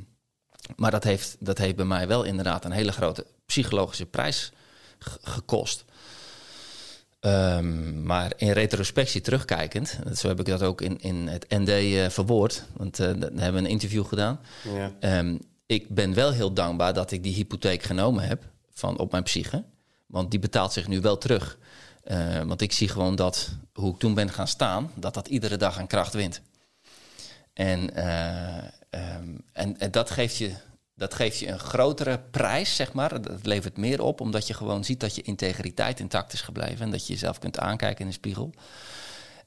maar dat heeft, dat heeft bij mij wel inderdaad een hele grote psychologische prijs gekost. Ehm, maar in retrospectie terugkijkend, zo heb ik dat ook in, in het ND eh, verwoord, want eh, daar hebben we een interview gedaan.
ja.
Ehm, ik ben wel heel dankbaar dat ik die hypotheek genomen heb van op mijn psyche. Want die betaalt zich nu wel terug. Eh, want ik zie gewoon dat hoe ik toen ben gaan staan, dat dat iedere dag aan kracht wint. En, eh, ehm, en, en dat, geeft je, dat geeft je een grotere prijs, zeg maar. Dat levert meer op, omdat je gewoon ziet dat je integriteit intact is gebleven. En dat je jezelf kunt aankijken in de spiegel.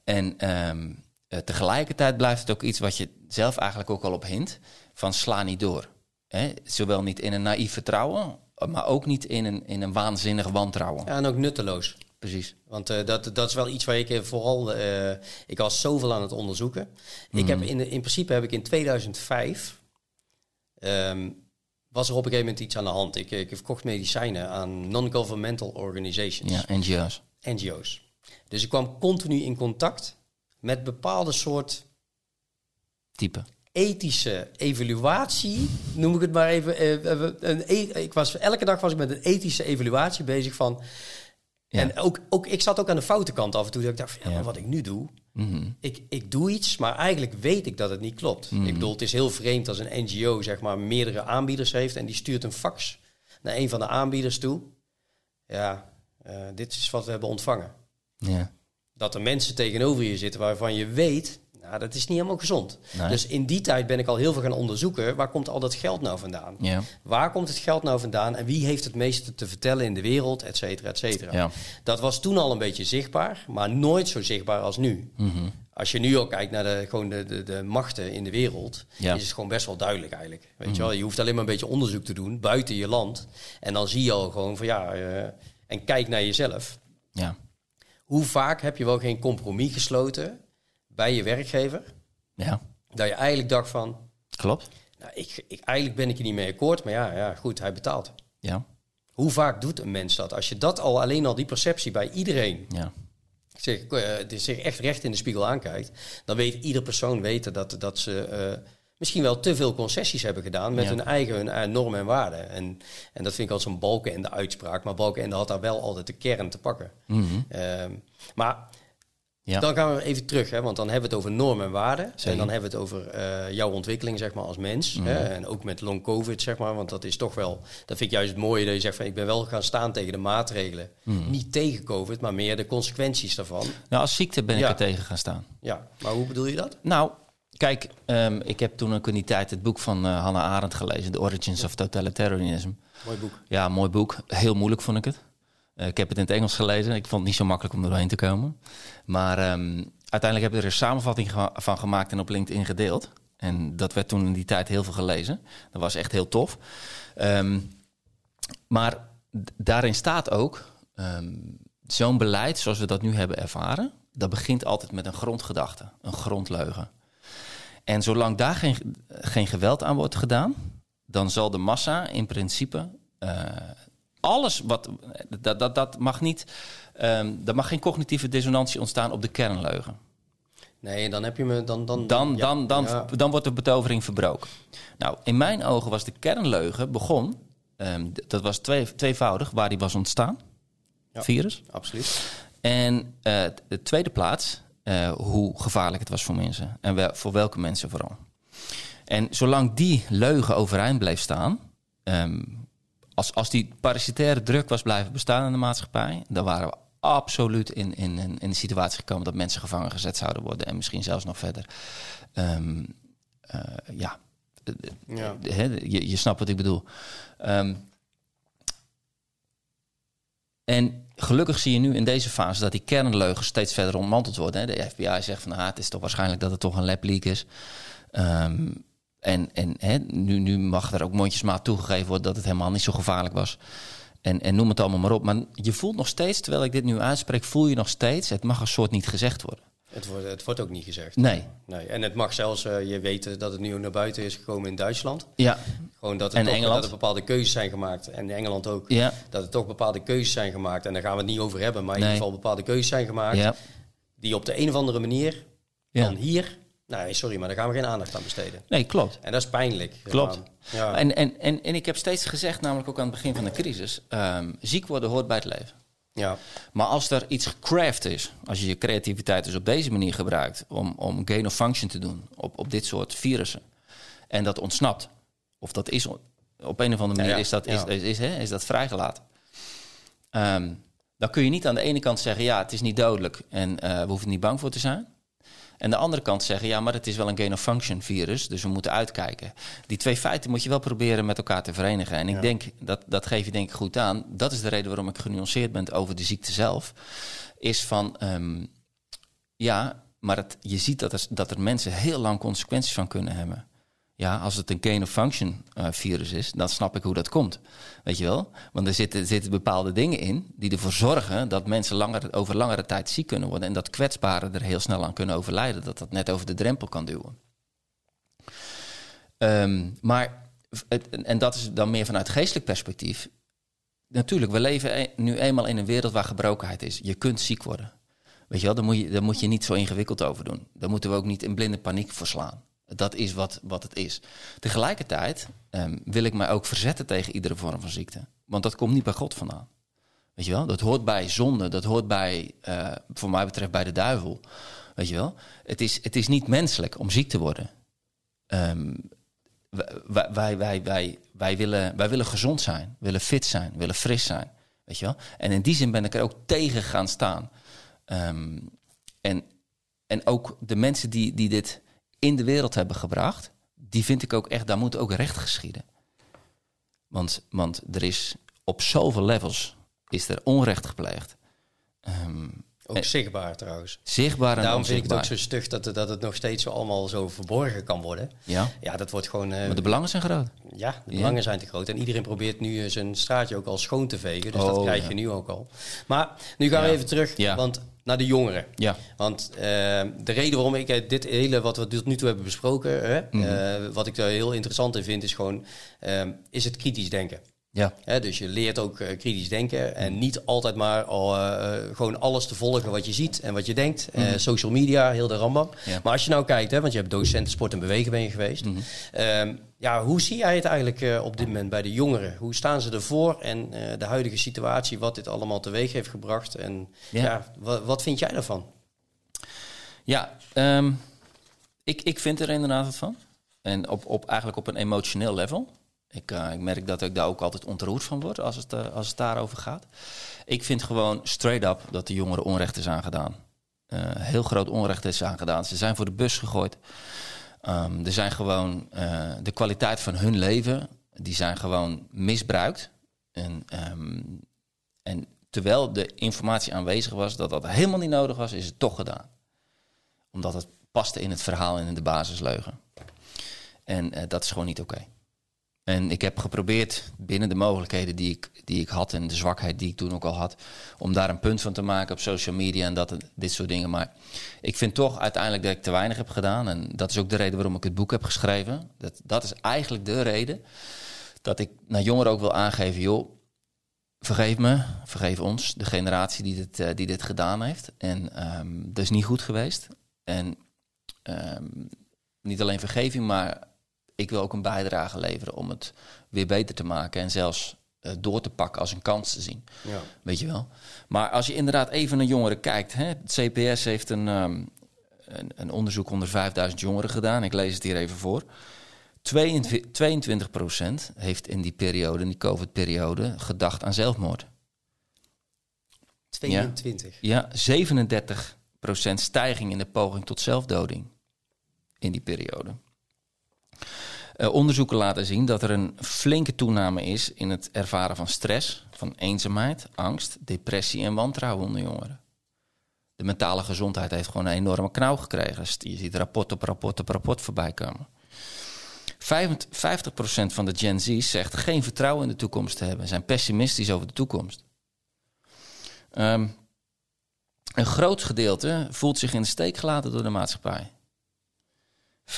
En ehm, eh, tegelijkertijd blijft het ook iets wat je zelf eigenlijk ook al op hint: van sla niet door. Hè? Zowel niet in een naïef vertrouwen, maar ook niet in een, in een waanzinnig wantrouwen.
Ja, en ook nutteloos.
Precies.
Want eh, dat, dat is wel iets waar ik eh, vooral... ik was zoveel aan het onderzoeken. Ik heb in, in principe heb ik in 2005... ehm, was er op een gegeven moment iets aan de hand. Ik, ik verkocht medicijnen aan non-governmental organizations,
Ja, NGO's.
NGO's. Dus ik kwam continu in contact met bepaalde soort
Type.
ethische evaluatie, noem ik het maar even. eh, eh, een e- ik was, elke dag was ik met een ethische evaluatie bezig van...
Ja.
En ook, ook, ik zat ook aan de foute kant af en toe. Dat ik dacht, van, ja,
Ja.
maar wat ik nu doe,
Mhm.
ik, ik doe iets, maar eigenlijk weet ik dat het niet klopt.
Mhm.
Ik bedoel, het is heel vreemd als een NGO zeg maar meerdere aanbieders heeft en die stuurt een fax naar een van de aanbieders toe. Ja, eh, dit is wat we hebben ontvangen.
Ja.
Dat er mensen tegenover je zitten waarvan je weet, nou, dat is niet helemaal gezond.
Nee.
Dus in die tijd ben ik al heel veel gaan onderzoeken, waar komt al dat geld nou vandaan?
Ja.
Waar komt het geld nou vandaan en wie heeft het meeste te vertellen in de wereld, et cetera, et cetera.
Ja.
Dat was toen al een beetje zichtbaar, maar nooit zo zichtbaar als nu.
Mhm.
Als je nu ook kijkt naar de, gewoon de, de, de machten in de wereld,
Ja.
is het gewoon best wel duidelijk eigenlijk. Weet je wel, je hoeft alleen maar een beetje onderzoek te doen buiten je land. En dan zie je al gewoon van ja, eh, en kijk naar jezelf.
Ja.
Hoe vaak heb je wel geen compromis gesloten bij je werkgever?
Ja.
Dat je eigenlijk dacht van,
Klopt.
nou, ik, ik, eigenlijk ben ik er niet mee akkoord, maar ja, ja, goed, hij betaalt.
Ja.
Hoe vaak doet een mens dat? Als je dat al, alleen al die perceptie bij iedereen
Ja.
zich, eh, zich echt recht in de spiegel aankijkt, dan weet ieder persoon weten dat, dat ze eh, misschien wel te veel concessies hebben gedaan met
Ja.
hun eigen hun, eh, normen en waarden. En, en dat vind ik als een balken en de uitspraak, maar balken en had daar wel altijd de kern te pakken.
Mhm.
Ehm, maar
Ja.
dan gaan we even terug, hè, want dan hebben we het over normen en waarden.
Zeker.
En dan hebben we het over eh, jouw ontwikkeling zeg maar, als mens.
Mhm.
Hè, en ook met long covid, zeg maar. Want dat is toch wel, dat vind ik juist het mooie dat je zegt van ik ben wel gaan staan tegen de maatregelen.
Mhm.
Niet tegen covid, maar meer de consequenties daarvan.
Nou, als ziekte ben ik er tegen gaan staan.
Ja, maar hoe bedoel je dat?
Nou, kijk, ehm, ik heb toen ook in die tijd het boek van eh, Hannah Arendt gelezen, The Origins of Totalitarianism.
Mooi boek.
Ja, mooi boek. Heel moeilijk vond ik het. Eh, ik heb het in het Engels gelezen. Ik vond het niet zo makkelijk om er doorheen te komen. Maar ehm, uiteindelijk heb ik er een samenvatting van gemaakt en op LinkedIn gedeeld. En dat werd toen in die tijd heel veel gelezen. Dat was echt heel tof. Ehm, maar daarin staat ook... ehm, zo'n beleid zoals we dat nu hebben ervaren... dat begint altijd met een grondgedachte, een grondleugen. En zolang daar geen, geen geweld aan wordt gedaan... dan zal de massa in principe... eh, alles wat... Dat, dat, dat mag niet... ehm er mag geen cognitieve dissonantie ontstaan op de kernleugen.
Nee, dan heb je me dan dan
Dan,
ja,
dan, dan,
ja.
dan wordt de betovering verbroken. Nou, in mijn ogen was de kernleugen begon... ehm, dat was twee, tweevoudig, waar die was ontstaan.
Ja.
Virus.
absoluut.
En eh, de tweede plaats, eh, hoe gevaarlijk het was voor mensen. En wel, voor welke mensen vooral. En zolang die leugen overeind bleef staan... ehm, als, als die parasitaire druk was blijven bestaan in de maatschappij... dan waren we absoluut in, in, in, in de situatie gekomen... dat mensen gevangen gezet zouden worden... en misschien zelfs nog verder. Ehm, eh, ja, je, je snapt wat ik bedoel. Ehm, en gelukkig zie je nu in deze fase dat die kernleugens steeds verder ontmanteld worden. De FBI zegt van ah, het is toch waarschijnlijk dat het toch een lab leak is. Ehm, en en hè, nu, nu mag er ook mondjesmaat toegegeven worden dat het helemaal niet zo gevaarlijk was. En, en noem het allemaal maar op. Maar je voelt nog steeds, terwijl ik dit nu uitspreek, voel je nog steeds, het mag een soort niet gezegd worden.
Het, wordt, het wordt ook niet gezegd.
Nee.
nee. En het mag zelfs, eh, je weet dat het nu naar buiten is gekomen in Duitsland.
Ja.
Gewoon dat,
En
het toch, dat er bepaalde keuzes zijn gemaakt. En in Engeland ook.
Ja.
Dat er toch bepaalde keuzes zijn gemaakt. En daar gaan we het niet over hebben. Maar in
Nee.
ieder geval bepaalde keuzes zijn gemaakt.
Ja.
Die op de een of andere manier
Ja.
dan hier... Nee, sorry, maar daar gaan we geen aandacht aan besteden.
Nee, klopt.
En dat is pijnlijk.
Klopt.
Ja.
En, en, en, en ik heb steeds gezegd, namelijk ook aan het begin van de crisis, ehm, ziek worden hoort bij het leven.
ja.
Maar als er iets gecraft is, als je je creativiteit dus op deze manier gebruikt om, om gain of function te doen op, op dit soort virussen, en dat ontsnapt, of dat is op een of andere manier
Ja, ja.
is, dat, is, is, hè, is dat vrijgelaten. Ehm, dan kun je niet aan de ene kant zeggen, ja, het is niet dodelijk en eh, we hoeven er niet bang voor te zijn. En de andere kant zeggen, ja, maar het is wel een gain of function virus, dus we moeten uitkijken. Die twee feiten moet je wel proberen met elkaar te verenigen. En ik
Ja.
denk, dat, dat geef je denk ik goed aan. Dat is de reden waarom ik genuanceerd ben over de ziekte zelf. Is van, ehm, ja, maar het, je ziet dat er, dat er mensen heel lang consequenties van kunnen hebben. Ja, als het een gain of function eh, virus is, dan snap ik hoe dat komt. Weet je wel? Want er zitten, zitten bepaalde dingen in die ervoor zorgen dat mensen langer, over langere tijd ziek kunnen worden. En dat kwetsbaren er heel snel aan kunnen overlijden. Dat dat net over de drempel kan duwen. Ehm, maar, het, en dat is dan meer vanuit geestelijk perspectief. Natuurlijk, we leven e- nu eenmaal in een wereld waar gebrokenheid is. Je kunt ziek worden. Weet je wel, daar moet je, daar moet je niet zo ingewikkeld over doen. Daar moeten we ook niet in blinde paniek voor slaan. Dat is wat, wat het is. Tegelijkertijd ehm, wil ik mij ook verzetten tegen iedere vorm van ziekte. Want dat komt niet bij God vandaan. Weet je wel, dat hoort bij zonde. Dat hoort bij, eh, voor mij betreft, bij de duivel. Weet je wel, het is, het is niet menselijk om ziek te worden. Ehm, wij, wij, wij, wij, wij, willen, wij willen gezond zijn, willen fit zijn, willen fris zijn. Weet je wel? En in die zin ben ik er ook tegen gaan staan. Ehm, en, en ook de mensen die, die dit in de wereld hebben gebracht, die vind ik ook echt, daar moet ook recht geschieden. Want, want er is op zoveel levels is er onrecht gepleegd. Ehm,
Ook
Eh,
zichtbaar trouwens.
zichtbaar en
Daarom vind ik het ook zo stug dat, het- dat het nog steeds zo allemaal zo verborgen kan worden.
Ja,
Ja, dat wordt gewoon... eh,
maar de belangen zijn groot.
Ja, de
Ja.
belangen zijn te groot. En iedereen probeert nu eh, zijn straatje ook al schoon te vegen. Dus dat
Oh,
krijg
ja.
je nu ook al. Maar nu gaan we even terug want, naar de jongeren.
Ja,
Want de reden waarom ik dit hele wat we tot nu toe hebben besproken, hè,
Mhm.
wat ik daar heel interessant in vind, is gewoon, is het kritisch denken.
Ja,
dus je leert ook eh, kritisch denken en niet altijd maar al, eh, eh, gewoon alles te volgen wat je ziet en wat je denkt. Eh, social media, heel de rambam.
Ja.
Maar als je nou kijkt, hè, want je hebt docenten sport en bewegen ben je geweest. Ehm, ja, hoe zie jij het eigenlijk op dit moment bij de jongeren? Hoe staan ze ervoor en de huidige situatie, wat dit allemaal teweeg heeft gebracht? En ja.
Ja.
wa- wat vind jij daarvan?
Ja, ehm, ik, ik vind er inderdaad wat van. En op, op, eigenlijk op een emotioneel level. Ik, eh, ik merk dat ik daar ook altijd ontroerd van word als het, eh, als het daarover gaat. Ik vind gewoon straight up dat de jongeren onrecht is aangedaan. Eh, heel groot onrecht is aangedaan. Ze zijn voor de bus gegooid. Ehm, er zijn gewoon de kwaliteit van hun leven, die zijn gewoon misbruikt. En, ehm, en terwijl de informatie aanwezig was dat dat helemaal niet nodig was, is het toch gedaan omdat het paste in het verhaal en in de basisleugen. En dat is gewoon niet oké. En ik heb geprobeerd binnen de mogelijkheden die ik, die ik had en de zwakheid die ik toen ook al had, om daar een punt van te maken op social media en dat, dit soort dingen. Maar ik vind toch uiteindelijk dat ik te weinig heb gedaan. En dat is ook de reden waarom ik het boek heb geschreven. Dat, dat is eigenlijk de reden dat ik naar jongeren ook wil aangeven, joh, vergeef me, vergeef ons, de generatie die dit, eh, die dit gedaan heeft. En ehm, dat is niet goed geweest. En ehm, niet alleen vergeving, maar ik wil ook een bijdrage leveren om het weer beter te maken en zelfs eh, door te pakken als een kans te zien.
Ja.
Weet je wel? Maar als je inderdaad even naar jongeren kijkt, hè, het CPS heeft een, ehm, een, een onderzoek onder 5000 jongeren gedaan. Ik lees het hier even voor. 22 procent heeft in die periode, in die COVID-periode, gedacht aan zelfmoord.
22.
Ja, 37 procent stijging in de poging tot zelfdoding in die periode. Uh, onderzoeken laten zien dat er een flinke toename is in het ervaren van stress, van eenzaamheid, angst, depressie en wantrouwen onder jongeren. De mentale gezondheid heeft gewoon een enorme knauw gekregen. Je ziet rapport op rapport op rapport voorbij komen. 50% van de Gen Z zegt geen vertrouwen in de toekomst te hebben, zijn pessimistisch over de toekomst. Um, een groot gedeelte voelt zich in de steek gelaten door de maatschappij. 75%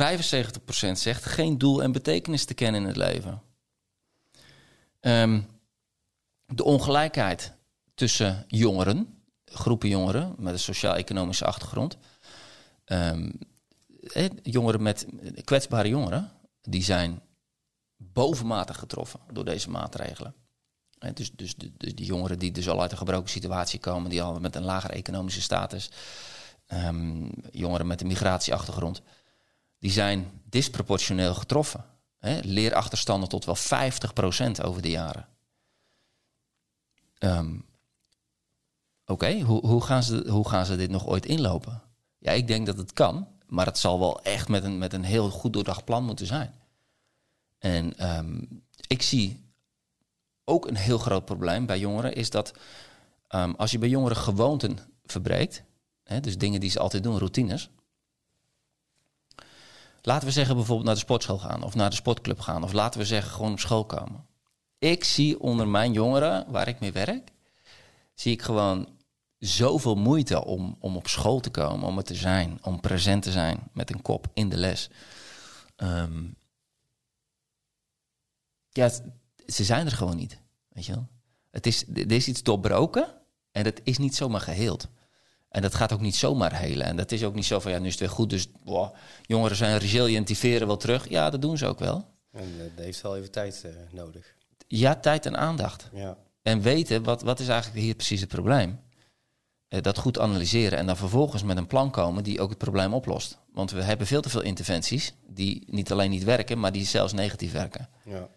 zegt geen doel en betekenis te kennen in het leven. Um, de ongelijkheid tussen jongeren, groepen jongeren met een sociaal-economische achtergrond. Um, jongeren met kwetsbare jongeren, die zijn bovenmatig getroffen door deze maatregelen. Dus, dus, die jongeren die dus al uit een gebroken situatie komen, die al met een lagere economische status, um, jongeren met een migratieachtergrond, die zijn disproportioneel getroffen. Hè? Leerachterstanden tot wel 50% over de jaren. Um, Oké, hoe, hoe, gaan ze, hoe gaan ze dit nog ooit inlopen? Ja, ik denk dat het kan, maar het zal wel echt met een, met een heel goed doordacht plan moeten zijn. En um, ik zie ook een heel groot probleem bij jongeren is dat um, als je bij jongeren gewoonten verbreekt, dus dingen die ze altijd doen, routines. Laten we zeggen bijvoorbeeld naar de sportschool gaan of naar de sportclub gaan of laten we zeggen gewoon op school komen. Ik zie onder mijn jongeren waar ik mee werk, zie ik gewoon zoveel moeite om, om op school te komen, om er te zijn, om present te zijn met een kop in de les. Um, ja, ze zijn er gewoon niet. Weet je wel? Het is, er is iets doorbroken en dat is niet zomaar geheeld. En dat gaat ook niet zomaar helen. En dat is ook niet zo van, ja, nu is het weer goed, dus boah, jongeren zijn resilient, die veren wel terug. Ja, dat doen ze ook wel.
En uh, dat heeft wel even tijd uh, nodig.
Ja, tijd en aandacht.
Ja.
En weten, wat, wat is eigenlijk hier precies het probleem? Uh, dat goed analyseren en dan vervolgens met een plan komen die ook het probleem oplost. Want we hebben veel te veel interventies die niet alleen niet werken, maar die zelfs negatief werken.
Ja.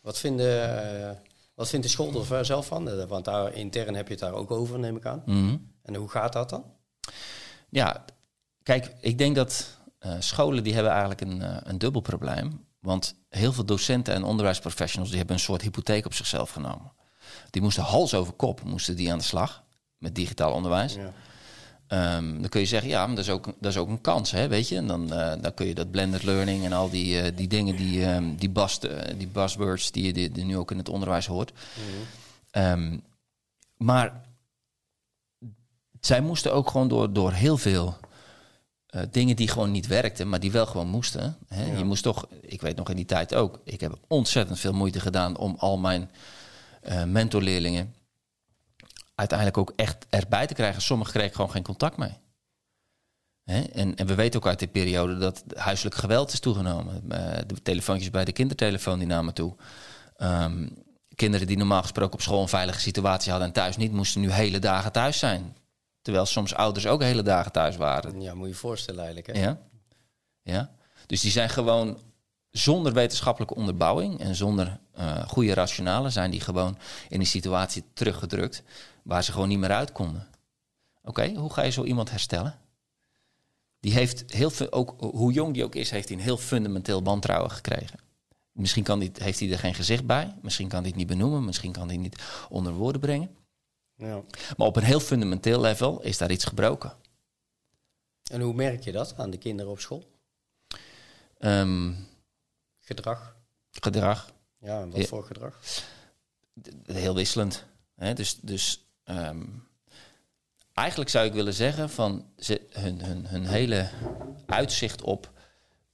Wat vinden wat vindt de school er zelf van? Eh, want daar intern heb je het daar ook over, neem ik aan.
Mhm.
En hoe gaat dat dan?
Ja, kijk, ik denk dat uh, scholen die hebben eigenlijk een, uh, een dubbel probleem. Want heel veel docenten en onderwijsprofessionals die hebben een soort hypotheek op zichzelf genomen. Die moesten hals over kop moesten die aan de slag met digitaal onderwijs. Ja. Um, dan kun je zeggen, ja, maar dat is ook, dat is ook een kans, hè, weet je. En dan, uh, dan kun je dat blended learning en al die, uh, die dingen, die, um, die, bust, uh, die buzzwords die je die, die, nu ook in het onderwijs hoort. Mm -hmm. um, maar zij moesten ook gewoon door, door heel veel dingen die gewoon niet werkten, maar die wel gewoon moesten. Hè. Ja. Je moest toch, ik weet nog in die tijd ook, ik heb ontzettend veel moeite gedaan om al mijn mentorleerlingen uiteindelijk ook echt erbij te krijgen. Sommigen kregen gewoon geen contact mee. Hè? En, en, we weten ook uit die periode dat huiselijk geweld is toegenomen. Uh, de telefoontjes bij de kindertelefoon die namen toe. Um, kinderen die normaal gesproken op school een veilige situatie hadden en thuis niet, moesten nu hele dagen thuis zijn. Terwijl soms ouders ook hele dagen thuis waren.
Ja, moet je je voorstellen eigenlijk. Hè?
Ja. ja. Dus die zijn gewoon zonder wetenschappelijke onderbouwing en zonder uh, goede rationale zijn die gewoon in die situatie teruggedrukt waar ze gewoon niet meer uit konden. Oké, hoe ga je zo iemand herstellen? Die heeft heel veel, ook hoe jong die ook is, heeft hij een heel fundamenteel wantrouwen gekregen. Misschien kan die, heeft hij er geen gezicht bij, misschien kan hij het niet benoemen, misschien kan hij het niet onder woorden brengen.
Ja.
Maar op een heel fundamenteel level is daar iets gebroken.
En hoe merk je dat aan de kinderen op school?
Um,
gedrag.
Gedrag.
Ja, en wat voor gedrag?
Heel wisselend. Hè? Dus, dus um, eigenlijk zou ik willen zeggen van ze, hun, hun, hun hele uitzicht op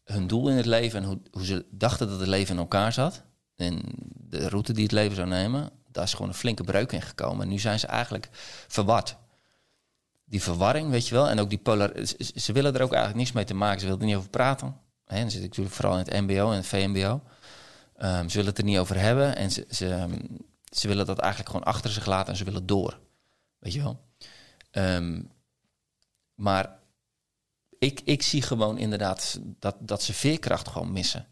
hun doel in het leven en hoe, hoe ze dachten dat het leven in elkaar zat. En de route die het leven zou nemen, daar is gewoon een flinke breuk in gekomen. En nu zijn ze eigenlijk verward. Die verwarring, weet je wel, en ook die polar. Ze, willen er ook eigenlijk niets mee te maken. Ze willen er niet over praten. Hè, dan zit ik natuurlijk vooral in het MBO en het VMBO. Um, ze willen het er niet over hebben en ze, ze, willen dat eigenlijk gewoon achter zich laten en ze willen door. Weet je wel? Um, maar ik, ik zie gewoon inderdaad dat, dat ze veerkracht gewoon missen.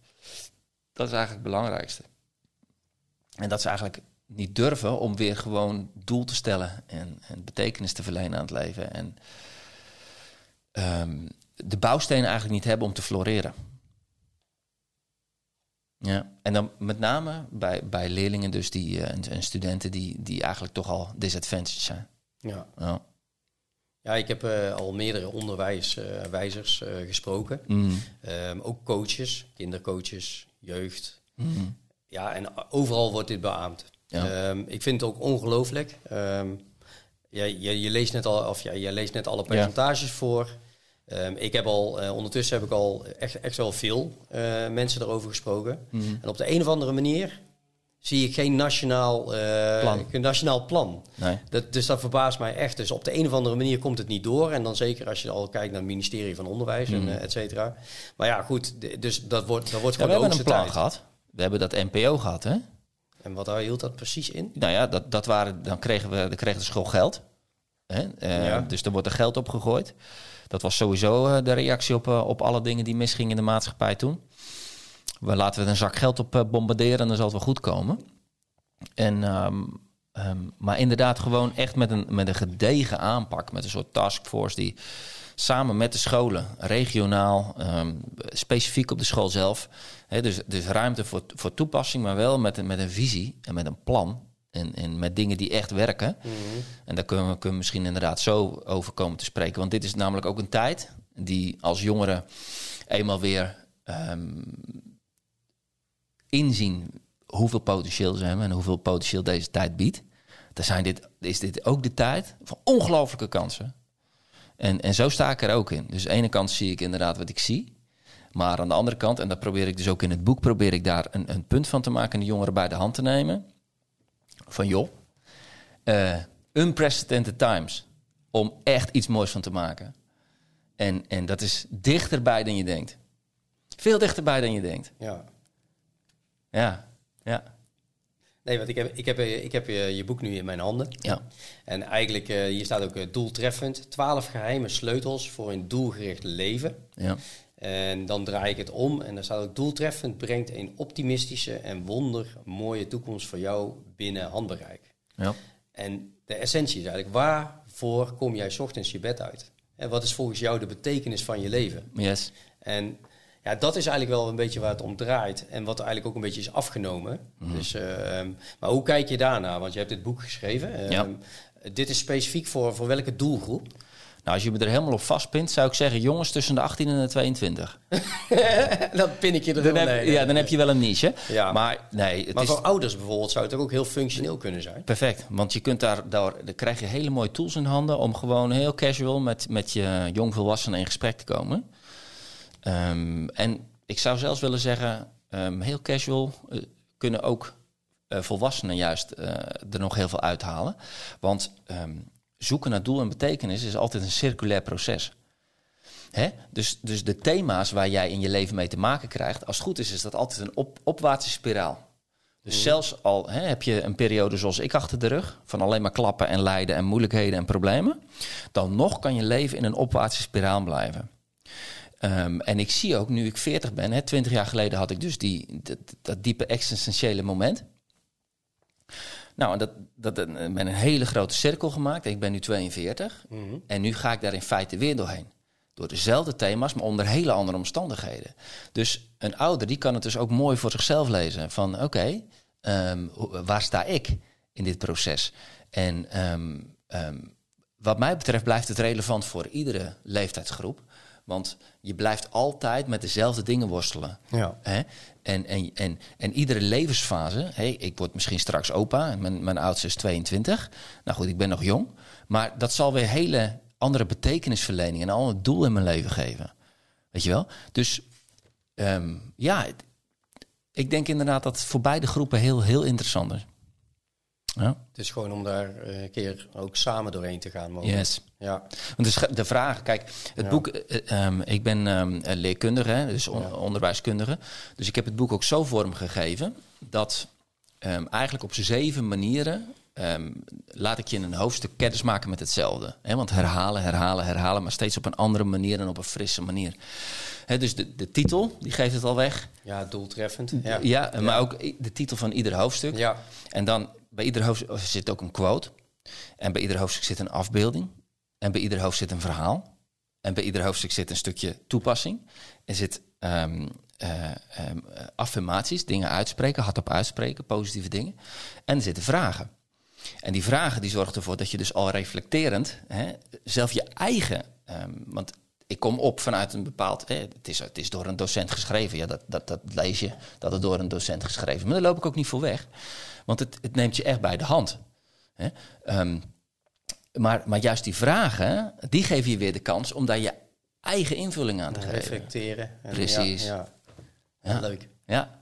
Dat is eigenlijk het belangrijkste. En dat ze eigenlijk niet durven om weer gewoon doel te stellen en, en betekenis te verlenen aan het leven. En um, de bouwstenen eigenlijk niet hebben om te floreren. Ja, en dan met name bij, bij leerlingen dus die, eh, en, en studenten die, die eigenlijk toch al disadvantaged zijn.
Ja,
Ja.
ja ik heb eh, al meerdere onderwijswijzers eh gesproken.
Mm.
Ehm, ook coaches, kindercoaches, jeugd.
Mm.
Ja, en overal wordt dit beaamd.
Ja.
Ehm, ik vind het ook ongelooflijk. Ehm, ja, je, je leest net al, of ja, je leest net alle percentages voor. Ehm, ik heb al, eh, ondertussen heb ik al echt, echt wel veel eh, mensen erover gesproken.
Mm.
En op de een of andere manier zie ik geen nationaal, eh,
Plan.
geen nationaal plan.
Nee.
Dat, dus dat verbaast mij echt. Dus op de een of andere manier komt het niet door. En dan zeker als je al kijkt naar het ministerie van Onderwijs en eh, et cetera. Maar ja, goed. Dus dat wordt, dat wordt
Ja, we
gewoon
hebben
de
een plan
tijd.
gehad. We hebben dat NPO gehad, hè?
En wat hield dat precies in?
Nou ja, dat, dat waren, dan kregen we dan kreeg de school geld. Hè? Eh,
Ja.
Dus er wordt er geld op gegooid. Dat was sowieso eh, de reactie op, eh, op alle dingen die misgingen in de maatschappij toen. We laten we er een zak geld op bombarderen en dan zal het wel goed komen. En, ehm, ehm, maar inderdaad gewoon echt met een, met een gedegen aanpak. Met een soort taskforce die samen met de scholen, regionaal, ehm, specifiek op de school zelf. Dus, dus ruimte voor, voor toepassing, maar wel met, een- met een visie en met een plan. En, en met dingen die echt werken. En daar kunnen we, kunnen we misschien inderdaad zo over komen te spreken. Want dit is namelijk ook een tijd die als jongeren eenmaal weer ehm, inzien hoeveel potentieel ze hebben en hoeveel potentieel deze tijd biedt. Dan zijn dit, is dit ook de tijd van ongelooflijke kansen. En, en zo sta ik er ook in. Dus aan de ene kant zie ik inderdaad wat ik zie. Maar aan de andere kant, en dat probeer ik dus ook in het boek, probeer ik daar een, een punt van te maken en de jongeren bij de hand te nemen. Van joh, eh, unprecedented times. Om echt iets moois van te maken. En, en dat is dichterbij dan je denkt. Veel dichterbij dan je denkt.
Ja.
Ja, ja,
Nee, want ik heb, ik heb, eh, ik heb je, je boek nu in mijn handen.
ja.
En eigenlijk, eh, hier staat ook eh, doeltreffend. 12 geheime sleutels voor een doelgericht leven.
ja.
En dan draai ik het om en daar staat ook doeltreffend brengt een optimistische en wondermooie toekomst voor jou binnen handbereik.
ja.
En de essentie is eigenlijk, waarvoor kom jij 's ochtends je bed uit? En wat is volgens jou de betekenis van je leven?
Yes.
En ja, dat is eigenlijk wel een beetje waar het om draait. En wat eigenlijk ook een beetje is afgenomen. Dus, ehm, maar hoe kijk je daarna? Want je hebt dit boek geschreven. Ehm,
Ja.
Dit is specifiek voor, voor welke doelgroep?
Nou, als je me er helemaal op vastpint, zou ik zeggen jongens tussen de 18 en de 22.
dan pin ik je er
Dan
wel
heb,
nee,
ja, dan heb je wel een niche.
Ja.
Maar nee, het
Maar
is
voor ouders bijvoorbeeld zou het ook heel functioneel kunnen zijn.
perfect. Want je kunt daar, daar, daar krijg je hele mooie tools in handen om gewoon heel casual met, met je jongvolwassenen in gesprek te komen. Ehm, en ik zou zelfs willen zeggen, ehm, heel casual eh, kunnen ook eh, volwassenen juist eh, er nog heel veel uithalen. Want ehm, zoeken naar doel en betekenis is altijd een circulair proces. Hè? Dus, dus de thema's waar jij in je leven mee te maken krijgt, als het goed is, is dat altijd een op, opwaartse spiraal. Dus zelfs al hè, heb je een periode zoals ik achter de rug, van alleen maar klappen en lijden en moeilijkheden en problemen, dan nog kan je leven in een opwaartse spiraal blijven. Ehm, en ik zie ook, nu ik 40 ben, hè, 20 jaar geleden had ik dus die, dat, dat diepe existentiële moment. Nou, en dat, dat, dat met een hele grote cirkel gemaakt. Ik ben nu 42 en nu ga ik daar in feite weer doorheen. Door dezelfde thema's, maar onder hele andere omstandigheden. Dus een ouder die kan het dus ook mooi voor zichzelf lezen. Van oké, ehm, waar sta ik in dit proces? En ehm, wat mij betreft blijft het relevant voor iedere leeftijdsgroep. Want je blijft altijd met dezelfde dingen worstelen.
Ja.
Hè? En, en, en, en iedere levensfase, hé, ik word misschien straks opa, mijn, mijn oudste is 22. Nou goed, ik ben nog jong. Maar dat zal weer hele andere betekenisverlening en al een doel in mijn leven geven. Weet je wel? Dus ehm, ja, ik denk inderdaad dat het voor beide groepen heel, heel interessant is. Ja,
Het is gewoon om daar eh, een keer ook samen doorheen te gaan. mogelijk.
yes.
Ja.
Want dus de vraag, kijk, het
Ja.
boek, eh, ehm, ik ben ehm, leerkundige, dus on- onderwijskundige. Dus ik heb het boek ook zo vormgegeven dat ehm, eigenlijk op zeven manieren laat ik je in een hoofdstuk kennis maken met hetzelfde. Hè, want herhalen, herhalen, herhalen, maar steeds op een andere manier en op een frisse manier. Hè, dus de, de titel, die geeft het al weg.
ja, doeltreffend.
Ja,
Ja.
maar ook de titel van ieder hoofdstuk.
Ja.
En dan bij ieder hoofdstuk zit ook een quote. En bij ieder hoofdstuk zit een afbeelding. En bij ieder hoofdstuk zit een verhaal. En bij ieder hoofdstuk zit een stukje toepassing. Er zit ehm, eh, ehm, affirmaties, dingen uitspreken, hardop uitspreken, positieve dingen. En er zitten vragen. En die vragen die zorgen ervoor dat je dus al reflecterend hè, zelf je eigen. ehm, want ik kom op vanuit een bepaald. Hè, het, is, het is door een docent geschreven. Ja, dat, dat, dat lees je dat het door een docent geschreven. Maar daar loop ik ook niet voor weg. Want het, het neemt je echt bij de hand. Hè. Ehm, maar, maar juist die vragen, die geven je weer de kans om daar je eigen invulling aan te geven.
Reflecteren. En
Precies.
Ja, ja.
Ja.
Leuk.
Ja.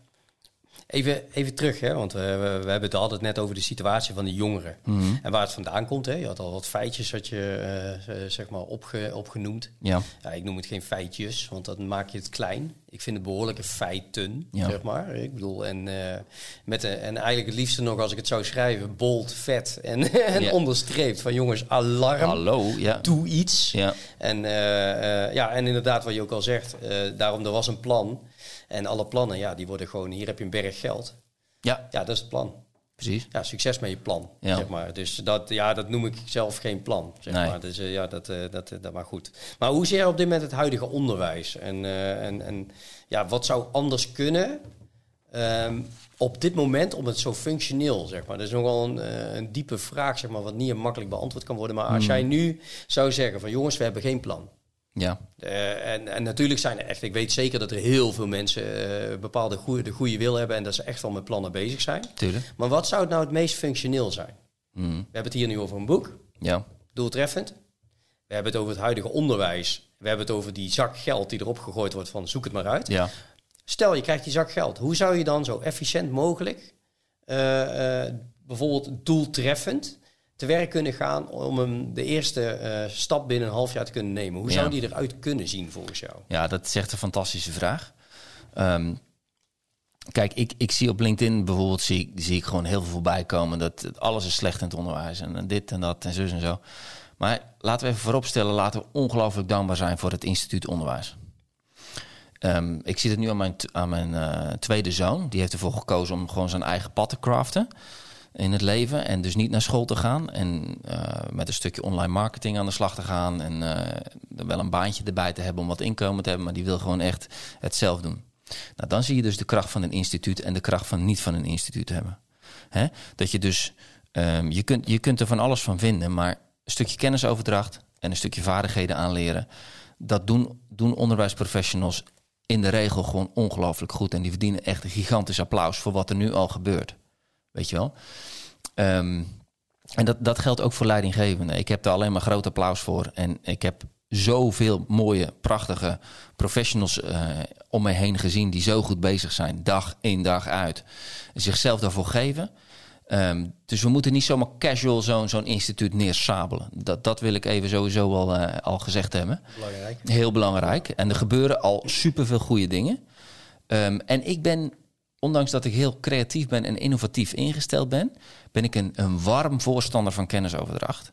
Even, even terug, hè, want we, we, we hebben het altijd net over de situatie van de jongeren.
Mhm.
En waar het vandaan komt. Hè. Je had al wat feitjes had je, eh, zeg maar opge, opgenoemd.
Ja.
Ja, ik noem het geen feitjes, want dan maak je het klein. Ik vind het behoorlijke feiten,
Ja.
zeg maar. Ik bedoel, en, eh, met een, en eigenlijk het liefste nog als ik het zou schrijven, bold, vet en, en
Ja.
onderstreept van jongens, alarm,
Hallo. Ja.
doe iets.
Ja.
En, eh, eh, ja, en inderdaad, wat je ook al zegt, eh, daarom er was een plan. En alle plannen, ja, die worden gewoon, hier heb je een berg geld.
ja,
Ja, dat is het plan.
precies.
Ja, succes met je plan,
Ja.
zeg maar. Dus dat, ja, dat noem ik zelf geen plan, zeg
Nee.
maar. Dus eh, ja, dat, eh, dat, eh, dat maar goed. Maar hoe je op dit moment het huidige onderwijs? En, en, en ja, wat zou anders kunnen ehm, op dit moment om het zo functioneel, zeg maar? Dat is nogal een, een diepe vraag, zeg maar, wat niet makkelijk beantwoord kan worden. Maar als
Hmm.
jij nu zou zeggen van jongens, we hebben geen plan.
Ja.
Eh, en, en natuurlijk zijn er echt, ik weet zeker dat er heel veel mensen eh, bepaalde goede, de goede wil hebben en dat ze echt wel met plannen bezig zijn.
Tuurlijk.
Maar wat zou het nou het meest functioneel zijn?
Mhm.
We hebben het hier nu over een boek,
Ja.
doeltreffend. We hebben het over het huidige onderwijs. We hebben het over die zak geld die erop gegooid wordt van zoek het maar uit.
Ja.
Stel, je krijgt die zak geld. Hoe zou je dan zo efficiënt mogelijk, eh, bijvoorbeeld doeltreffend, te werk kunnen gaan om hem de eerste eh, stap binnen een half jaar te kunnen nemen? Hoe
Ja.
zou die eruit kunnen zien volgens jou?
Ja, dat is echt een fantastische vraag. Ehm, kijk, ik, ik zie op LinkedIn bijvoorbeeld zie, ik- zie ik gewoon heel veel voorbij komen dat alles is slecht in het onderwijs en, dit en dat en zus en zo. Maar laten we even vooropstellen, laten we ongelooflijk dankbaar zijn voor het instituut onderwijs. Ehm, ik zie het nu aan mijn, aan mijn eh, tweede zoon. Die heeft ervoor gekozen om gewoon zijn eigen pad te craften in het leven. En dus niet naar school te gaan. En eh, met een stukje online marketing aan de slag te gaan. En eh, wel een baantje erbij te hebben om wat inkomen te hebben. Maar die wil gewoon echt het zelf doen. Nou, dan zie je dus de kracht van een instituut en de kracht van niet van een instituut hebben. Hè? Dat je dus, ehm, je, kunt, je kunt er van alles van vinden. Maar een stukje kennisoverdracht en een stukje vaardigheden aanleren. Dat doen, doen onderwijsprofessionals in de regel gewoon ongelooflijk goed. En die verdienen echt een gigantisch applaus voor wat er nu al gebeurt. Weet je wel? Ehm, en dat, dat geldt ook voor leidinggevenden. Ik heb daar alleen maar groot applaus voor. En ik heb zoveel mooie, prachtige professionals eh, om me heen gezien... die zo goed bezig zijn, dag in dag uit. Zichzelf daarvoor geven. Ehm, dus we moeten niet zomaar casual zo'n zo'n instituut neersabelen. Dat, dat wil ik even sowieso al, eh, al gezegd hebben.
Belangrijk.
Heel belangrijk. En er gebeuren al superveel goede dingen. Ehm, en ik ben, ondanks dat ik heel creatief ben en innovatief ingesteld ben, ben ik een, een warm voorstander van kennisoverdracht.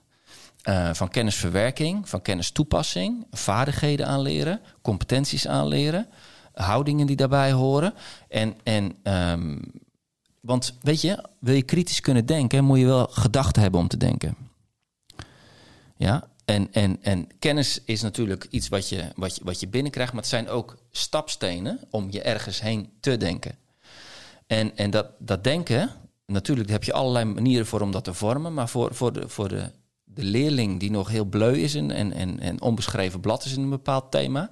Eh, van kennisverwerking, van kennistoepassing, vaardigheden aanleren, competenties aanleren, houdingen die daarbij horen. En, en ehm, want weet je, wil je kritisch kunnen denken, moet je wel gedachten hebben om te denken. Ja, en, en, en kennis is natuurlijk iets wat je, wat, je, wat je binnenkrijgt, maar het zijn ook stapstenen om je ergens heen te denken. En, en dat, dat denken, natuurlijk heb je allerlei manieren voor om dat te vormen, maar voor, voor, de, voor de, de leerling die nog heel bleu is en, en, en, en onbeschreven blad is in een bepaald thema,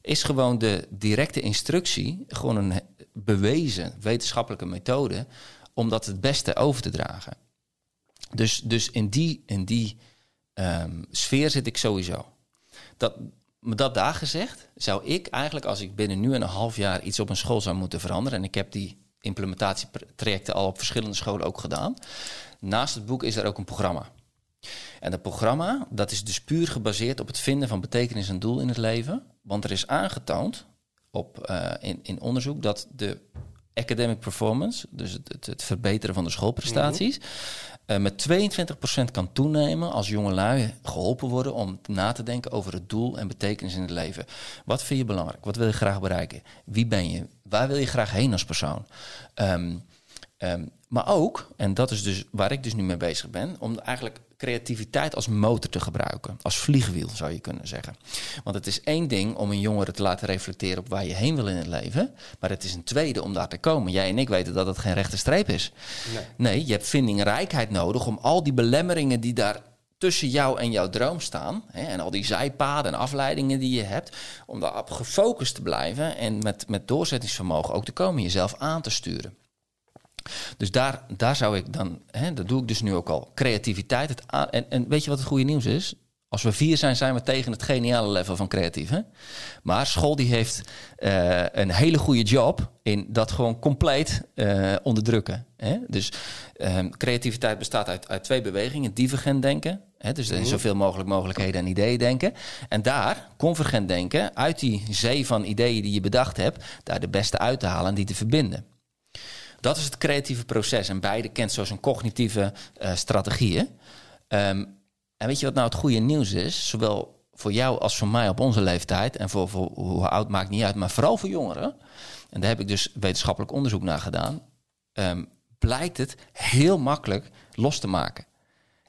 is gewoon de directe instructie gewoon een bewezen wetenschappelijke methode om dat het beste over te dragen. Dus, dus in die, in die ehm, sfeer zit ik sowieso. Dat, dat daar gezegd, zou ik eigenlijk als ik binnen nu en een half jaar iets op een school zou moeten veranderen, en ik heb die implementatietrajecten al op verschillende scholen ook gedaan, naast het boek is er ook een programma. En dat programma, dat is dus puur gebaseerd op het vinden van betekenis en doel in het leven. Want er is aangetoond op, eh, in, in onderzoek dat de academic performance, dus het, het, het verbeteren van de schoolprestaties, eh, met 22% kan toenemen als jongelui geholpen worden om na te denken over het doel en betekenis in het leven. Wat vind je belangrijk? Wat wil je graag bereiken? Wie ben je? Waar wil je graag heen als persoon? Ehm, ehm, maar ook, en dat is dus waar ik dus nu mee bezig ben, om eigenlijk creativiteit als motor te gebruiken. Als vliegwiel zou je kunnen zeggen. Want het is één ding om een jongere te laten reflecteren op waar je heen wil in het leven. Maar het is een tweede om daar te komen. Jij en ik weten dat het geen rechte streep is. Nee, nee je hebt vindingrijkheid nodig om al die belemmeringen die daar tussen jou en jouw droom staan. Hè, en al die zijpaden en afleidingen die je hebt. Om daarop gefocust te blijven en met, met doorzettingsvermogen ook te komen. Jezelf aan te sturen. Dus daar, daar zou ik dan, hè, dat doe ik dus nu ook al, creativiteit. Het en, en weet je wat het goede nieuws is? Als we vier zijn, zijn we tegen het geniale level van creatief. Hè? Maar school die heeft uh, een hele goede job in dat gewoon compleet uh, onderdrukken. Hè? Dus um, creativiteit bestaat uit, uit twee bewegingen. Divergent denken, hè? dus mm zoveel mogelijk mogelijkheden en ideeën denken. En daar, convergent denken, uit die zee van ideeën die je bedacht hebt... daar de beste uit te halen en die te verbinden. Dat is het creatieve proces. En beide kent zo zijn cognitieve uh, strategieën. Um, en weet je wat nou het goede nieuws is? Zowel voor jou als voor mij op onze leeftijd. En voor, hoe oud maakt niet uit. Maar vooral voor jongeren. En daar heb ik dus wetenschappelijk onderzoek naar gedaan. Um, blijkt het heel makkelijk los te maken.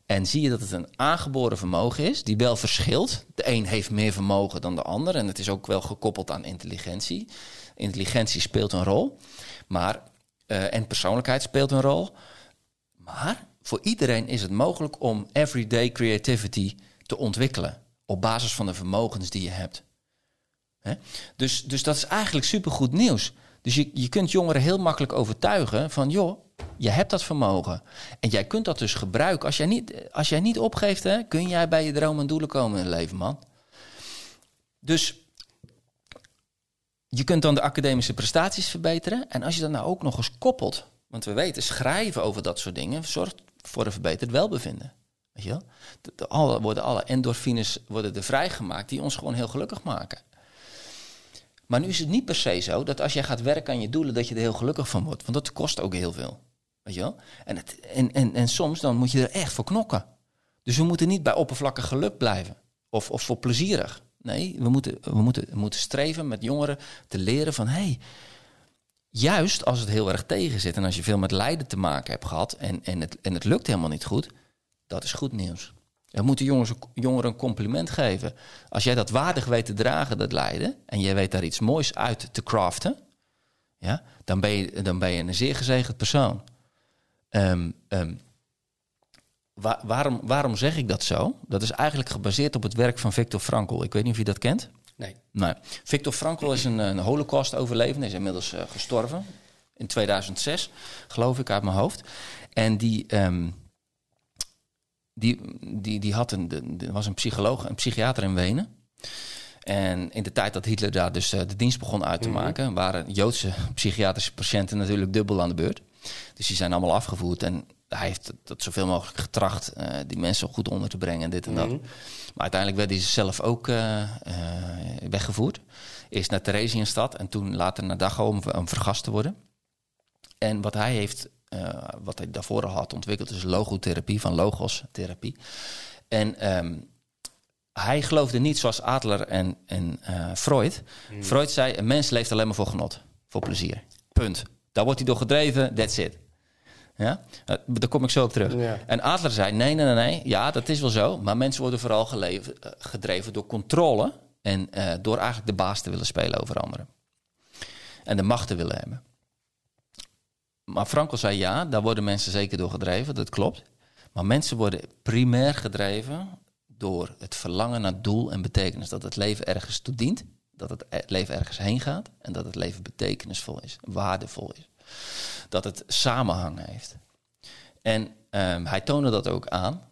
En zie je dat het een aangeboren vermogen is, die wel verschilt. De een heeft meer vermogen dan de ander. En het is ook wel gekoppeld aan intelligentie. Intelligentie speelt een rol. Maar uh, en persoonlijkheid speelt een rol. Maar voor iedereen is het mogelijk om everyday creativity te ontwikkelen. Op basis van de vermogens die je hebt. Dus, dus dat is eigenlijk supergoed nieuws. Dus je, je kunt jongeren heel makkelijk overtuigen van joh, je hebt dat vermogen. En jij kunt dat dus gebruiken. Als jij niet, als jij niet opgeeft, hè, kun jij bij je dromen en doelen komen in het leven, man. Dus je kunt dan de academische prestaties verbeteren. En als je dat nou ook nog eens koppelt. Want we weten, schrijven over dat soort dingen zorgt voor een verbeterd welbevinden. Weet je wel? De, alle, worden alle endorfines worden er vrijgemaakt die ons gewoon heel gelukkig maken. Maar nu is het niet per se zo dat als jij gaat werken aan je doelen, dat je er heel gelukkig van wordt. Want dat kost ook heel veel. Weet je wel? En, het, en, en, en soms dan moet je er echt voor knokken. Dus we moeten niet bij oppervlakkig geluk blijven. Of, of voor plezierig. Nee, we moeten, we, moeten, moeten streven met jongeren te leren van... Hey, juist als het heel erg tegen zit en als je veel met lijden te maken hebt gehad... en, en, het, en het lukt helemaal niet goed, dat is goed nieuws. We moeten jongens, jongeren een compliment geven. Als jij dat waardig weet te dragen, dat lijden... en jij weet daar iets moois uit te craften... Ja, dan, ben je, dan ben je een zeer gezegend persoon. Um, waarom, waarom zeg ik dat zo? Dat is eigenlijk gebaseerd op het werk van Viktor Frankl. Ik weet niet of je dat kent.
Nee.
nee. Viktor Frankl is een, een holocaust-overlevende. is inmiddels uh, gestorven. In 2006, geloof ik, uit mijn hoofd. En die, um, die, die, die had een, de, was een psycholoog, een psychiater in Wenen. En in de tijd dat Hitler daar dus uh, de dienst begon uit te mm -hmm. maken, waren Joodse psychiatrische patiënten natuurlijk dubbel aan de beurt. Dus die zijn allemaal afgevoerd. En hij heeft dat zoveel mogelijk getracht uh, die mensen goed onder te brengen en dit en dat. Mm -hmm. Maar uiteindelijk werd hij zelf ook uh, uh, weggevoerd. Eerst naar Theresienstad en toen later naar Dachau om, om vergast te worden. En wat hij heeft, wat hij daarvoor al had ontwikkeld, is logotherapie van logos-therapie. En um, hij geloofde niet zoals Adler en, en Freud. Mm. Freud zei: een mens leeft alleen maar voor genot, voor plezier. Punt. Daar wordt hij door gedreven, that's it. Ja? Uh, daar kom ik zo op terug. Ja. En Adler zei: nee, nee, nee, nee, ja, dat is wel zo. Maar mensen worden vooral geleven, uh, gedreven door controle. En uh, door eigenlijk de baas te willen spelen over anderen. En de macht te willen hebben. Maar Frankel zei: ja, daar worden mensen zeker door gedreven, dat klopt. Maar mensen worden primair gedreven door het verlangen naar doel en betekenis. Dat het leven ergens toe dient. Dat het e-, leven ergens heen gaat. En dat het leven betekenisvol is, waardevol is dat het samenhang heeft. En um, hij toonde dat ook aan.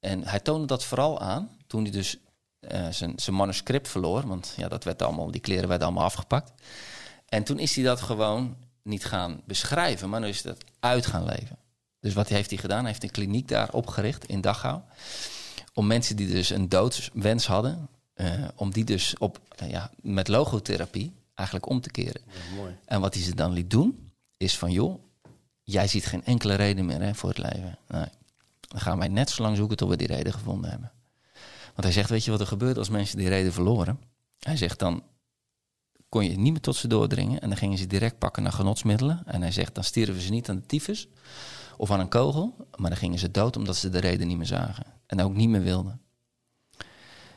En hij toonde dat vooral aan toen hij dus uh, zijn, zijn manuscript verloor. Want ja, dat werd allemaal, die kleren werden allemaal afgepakt. En toen is hij dat gewoon niet gaan beschrijven, maar nu is dat uit gaan leven. Dus wat heeft hij gedaan? Hij heeft een kliniek daar opgericht in Dachau. Om mensen die dus een doodswens hadden, uh, om die dus op, uh, ja, met logotherapie eigenlijk om te keren. Ja, mooi. En wat hij ze dan liet doen, is van joh, jij ziet geen enkele reden meer hè, voor het leven. Nee. Dan gaan wij net zo lang zoeken tot we die reden gevonden hebben. Want hij zegt, weet je wat er gebeurt als mensen die reden verloren? Hij zegt dan kon je niet meer tot ze doordringen en dan gingen ze direct pakken naar genotsmiddelen. En hij zegt, dan stierven ze niet aan de tyfus of aan een kogel, maar dan gingen ze dood omdat ze de reden niet meer zagen. en ook niet meer wilde.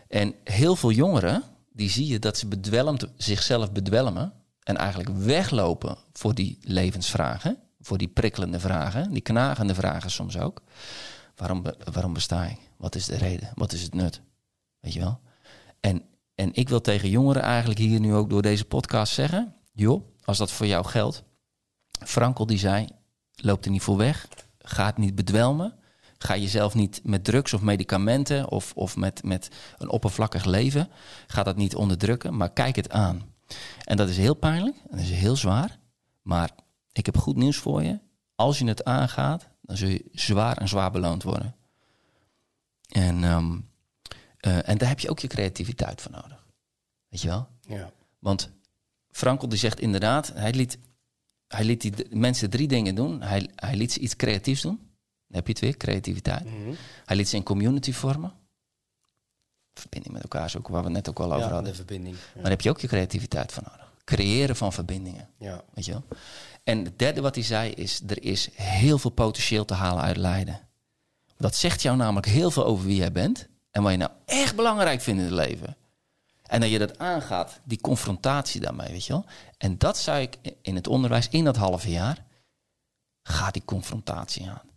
En heel veel jongeren, die zie je dat ze bedwelmd, zichzelf bedwelmen en eigenlijk weglopen voor die levensvragen, voor die prikkelende vragen, die knagende vragen soms ook. Waarom, waarom besta ik? Wat is de reden? Wat is het nut? Weet je wel? En, en ik wil tegen jongeren eigenlijk hier nu ook door deze podcast zeggen: joh, als dat voor jou geldt, Frankel die zei: loop er niet voor weg, ga het niet bedwelmen. Ga jezelf niet met drugs of medicamenten of, of met, met een oppervlakkig leven, ga dat niet onderdrukken, maar kijk het aan. En dat is heel pijnlijk, en dat is heel zwaar, maar ik heb goed nieuws voor je. Als je het aangaat, dan zul je zwaar en zwaar beloond worden. En, ehm, eh, en daar heb je ook je creativiteit voor nodig. Weet je wel?
Ja.
Want Frankel die zegt inderdaad, hij liet, hij liet die mensen drie dingen doen. Hij, hij liet ze iets creatiefs doen. Dan heb je het weer, creativiteit.
Mhm.
Hij liet ze een community vormen. Verbinding met elkaar ook waar we het net ook al over
ja,
hadden.
de verbinding. Ja.
Maar daar heb je ook je creativiteit voor nodig. Creëren van verbindingen.
ja.
Weet je wel? En het derde wat hij zei is, er is heel veel potentieel te halen uit lijden. Dat zegt jou namelijk heel veel over wie jij bent en wat je nou echt belangrijk vindt in het leven. En dat je dat aangaat, die confrontatie daarmee, weet je wel. En dat zou ik in het onderwijs, in dat halve jaar, ga die confrontatie aan.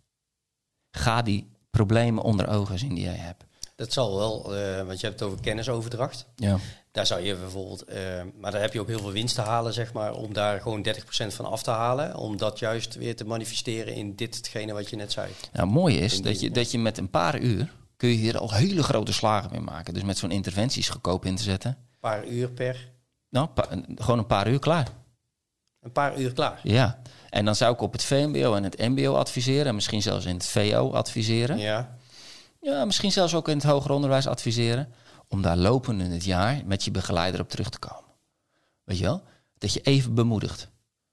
Ga die problemen onder ogen zien die jij hebt.
Dat zal wel, eh, want je hebt het over kennisoverdracht.
Ja.
Daar zou je bijvoorbeeld, eh, maar daar heb je ook heel veel winst te halen, zeg maar, om daar gewoon 30% van af te halen. Om dat juist weer te manifesteren in ditgene wat je net zei.
Nou, het mooie is dat je, dat je met een paar uur kun je hier al hele grote slagen mee maken. Dus met zo'n interventies goedkoop in te zetten.
Een paar uur per,
Nou, pa- gewoon een paar uur klaar.
een paar uur klaar.
Ja. En dan zou ik op het VMBO en het MBO adviseren. En misschien zelfs in het VO adviseren. Ja.
Ja,
misschien zelfs ook in het hoger onderwijs adviseren. Om daar lopend in het jaar met je begeleider op terug te komen. Weet je wel? Dat je even bemoedigt.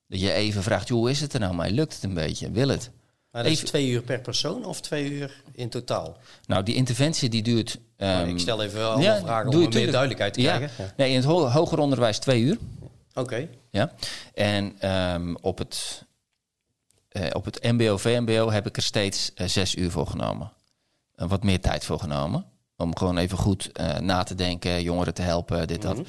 Dat je even vraagt, joh, hoe is het er nou? Maar lukt het een beetje? Wil het?
maar dat is twee uur per persoon of twee uur in totaal?
Nou, die interventie die duurt...
Maar
ehm,
ik stel even allemaal
ja,
vragen om
je
er meer duidelijkheid te
ja.
krijgen. Ja.
Nee, in het ho- hoger onderwijs twee uur.
Oké,
Ja. En ehm, op, het, eh, op het MBO, VMBO heb ik er steeds eh, zes uur voor genomen. En wat meer tijd voor genomen. Om gewoon even goed eh, na te denken, jongeren te helpen, dit, dat.
Mhm.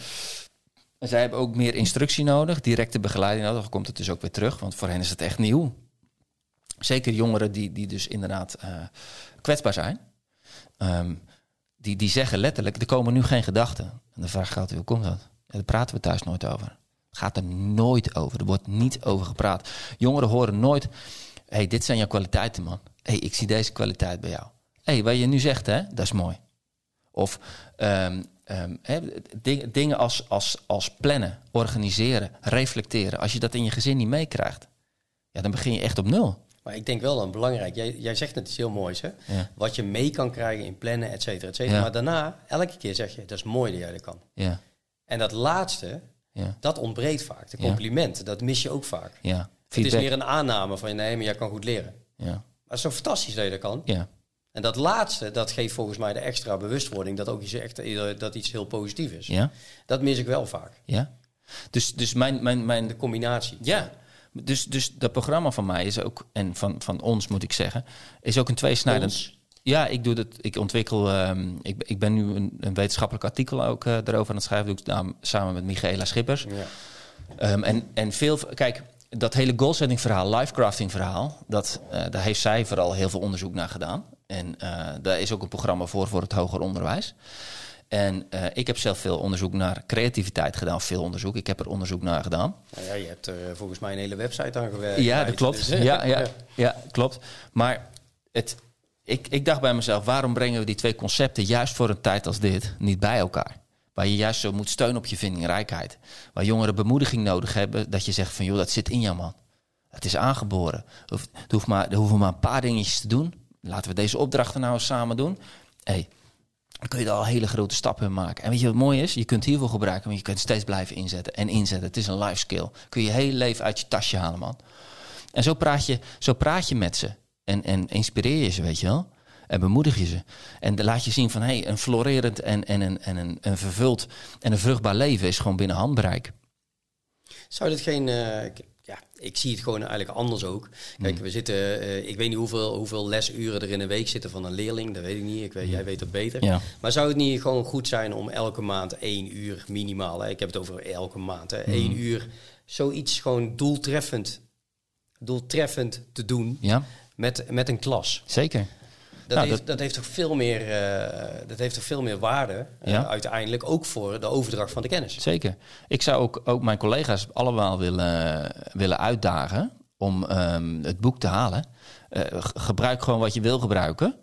En zij hebben ook meer instructie nodig, directe begeleiding nodig. Dan komt het dus ook weer terug, want voor hen is het echt nieuw. Zeker jongeren die, die dus inderdaad eh, kwetsbaar zijn. Ehm, die, die zeggen letterlijk, er komen nu geen gedachten. En de vraag gaat, hoe komt dat? Ja, daar praten we thuis nooit over. Gaat er nooit over. Er wordt niet over gepraat. Jongeren horen nooit, hey, dit zijn jouw kwaliteiten, man. hey, ik zie deze kwaliteit bij jou. Hey, wat je nu zegt, hè, dat is mooi. Of ehm, ehm, ding- dingen als, als, als plannen, organiseren, reflecteren. Als je dat in je gezin niet meekrijgt, ja, dan begin je echt op nul.
maar ik denk wel dan belangrijk. Jij, jij zegt net iets heel moois, hè?
Ja,
Wat je mee kan krijgen in plannen, et cetera, et cetera.
Ja.
Maar daarna, elke keer zeg je, dat is mooi dat jij dat kan.
ja,
En dat laatste,
ja,
dat ontbreekt vaak. De complimenten, dat mis je ook vaak.
ja.
Het is meer een aanname van, nee, maar jij kan goed leren.
Ja,
Maar het is zo fantastisch dat je dat kan.
ja,
En dat laatste, dat geeft volgens mij de extra bewustwording dat ook iets, echt, eh, dat iets heel positief is.
ja,
Dat mis ik wel vaak.
ja. Dus, dus mijn, mijn, mijn,
De combinatie.
Ja, dus, dus dat programma van mij is ook, en van, van ons moet ik zeggen, is ook een tweesnijdend. Ja, ik doe dat. Ik ontwikkel. ehm, ik, ik ben nu een, een wetenschappelijk artikel ook eh erover aan het schrijven. Doe ik samen- samen met Michaela Schippers.
Ja.
Ehm, en, en veel. Kijk, dat hele goalsetting verhaal, lifecrafting verhaal, dat, eh, daar heeft zij vooral heel veel onderzoek naar gedaan. En eh, daar is ook een programma voor voor het hoger onderwijs. En eh, ik heb zelf veel onderzoek naar creativiteit gedaan. Veel onderzoek. Ik heb er onderzoek naar gedaan.
Nou ja, je hebt er volgens mij een hele website aan gewerkt.
Ja, dat klopt.
Dus, eh,
Ja, ja, ja, klopt. Maar het, ik, ik dacht bij mezelf, waarom brengen we die twee concepten juist voor een tijd als dit niet bij elkaar? Waar je juist zo moet steunen op je vindingrijkheid. Waar jongeren bemoediging nodig hebben, dat je zegt van joh, dat zit in jou man. Het is aangeboren. Het hoeft maar, er hoeven maar een paar dingetjes te doen. Laten we deze opdrachten nou eens samen doen. Hey, dan kun je er al hele grote stappen in maken. En weet je wat mooi is? Je kunt hiervoor gebruiken, maar je kunt steeds blijven inzetten en inzetten. Het is een life skill. Kun je je hele leven uit je tasje halen, man. En zo praat je, zo praat je met ze. En, en inspireer je ze, weet je wel. En bemoedig je ze. En laat je zien van, hey, een florerend en, en, een, en een, een vervuld en een vruchtbaar leven is gewoon binnen handbereik.
Zou dit geen... eh, ik zie het gewoon eigenlijk anders ook. Kijk, we zitten, eh, ik weet niet hoeveel, hoeveel lesuren er in een week zitten van een leerling, dat weet ik niet. Ik weet, Jij weet dat beter.
Ja.
Maar zou het niet gewoon goed zijn om elke maand één uur minimaal, hè, ik heb het over elke maand, hè, één uur, zoiets gewoon doeltreffend, doeltreffend te doen
Ja,
met, met een klas?
zeker.
Dat,
Nou,
heeft,
dat-
dat... heeft toch veel meer, eh, dat heeft toch veel meer waarde eh,
Ja.
uiteindelijk, ook voor de overdracht van de kennis.
Zeker. Ik zou ook, ook mijn collega's allemaal willen, willen uitdagen om ehm, het boek te halen. Eh, gebruik gewoon wat je wil gebruiken.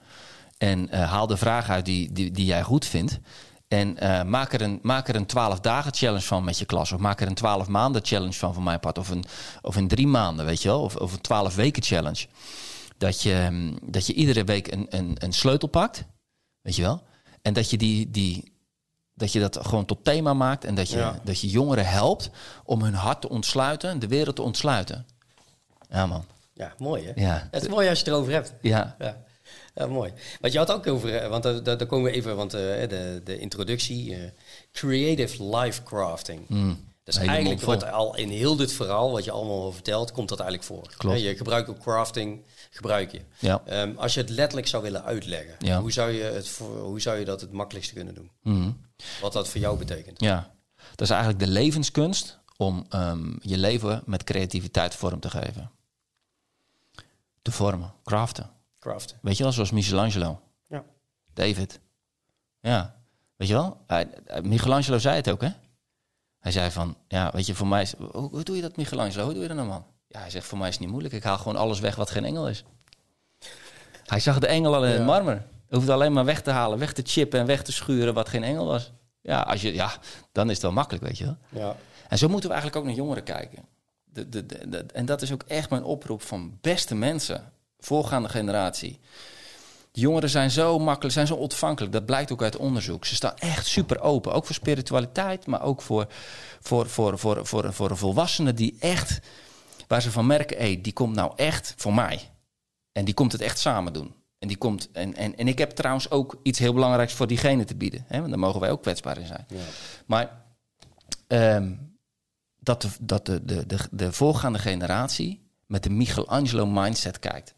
En haal de vraag uit die, die, die jij goed vindt. En eh, maak, er een, maak er een 12 dagen challenge van met je klas. Of maak er een 12 maanden challenge van van mijn part. Of een, of een drie maanden, weet je wel. Of, of een 12 weken challenge. Dat je, ehm, dat je iedere week een, een, een sleutel pakt. Weet je wel. En dat je die, die, dat je dat gewoon tot thema maakt en dat je,
Ja.
dat je jongeren helpt om hun hart te ontsluiten, de wereld te ontsluiten. Ja, man.
Ja, mooi hè?
Ja.
Het is mooi als je het erover hebt.
Ja.
Ja, ja mooi. Want je had ook over, eh, want daar, daar daar komen we even, want eh, de, de introductie, eh, creative life crafting. dat is
hele
eigenlijk wat al in heel dit verhaal, wat je allemaal al vertelt, komt dat eigenlijk voor.
Klopt.
Je gebruikt ook crafting, gebruik je.
Ja.
Ehm, als je het letterlijk zou willen uitleggen,
Ja.
hoe, zou je het hoe zou je dat het makkelijkste kunnen doen?
Mhm.
Wat dat voor jou betekent?
ja. Dat is eigenlijk de levenskunst om ehm, je leven met creativiteit vorm te geven. Te vormen, craften.
Craften.
Weet je wel, zoals Michelangelo,
Ja.
David. Ja, weet je wel? Michelangelo zei het ook, hè? Hij zei van, ja, weet je, voor mij is... Hoe, hoe doe je dat, Michelangelo? Hoe doe je dat nou, man? Ja, hij zegt, voor mij is het niet moeilijk. Ik haal gewoon alles weg wat geen engel is. Hij zag de engel al in het marmer. Hij hoefde alleen maar weg te halen, weg te chippen en weg te schuren wat geen engel was. Ja, als je, ja, dan is het wel makkelijk, weet je wel.
Ja.
En zo moeten we eigenlijk ook naar jongeren kijken. De, de, de, en dat is ook echt mijn oproep van beste mensen, voorgaande generatie. De jongeren zijn zo makkelijk, zijn zo ontvankelijk. Dat blijkt ook uit onderzoek. Ze staan echt super open. Ook voor spiritualiteit, maar ook voor, voor, voor, voor, voor, voor een volwassene die echt, waar ze van merken, hé, die komt nou echt voor mij. En die komt het echt samen doen. En, die komt, en, en, en ik heb trouwens ook iets heel belangrijks voor diegene te bieden. Hè? Want daar mogen wij ook kwetsbaar in zijn.
Ja.
Maar ehm, dat, de, dat de, de, de, de voorgaande generatie met de Michelangelo mindset kijkt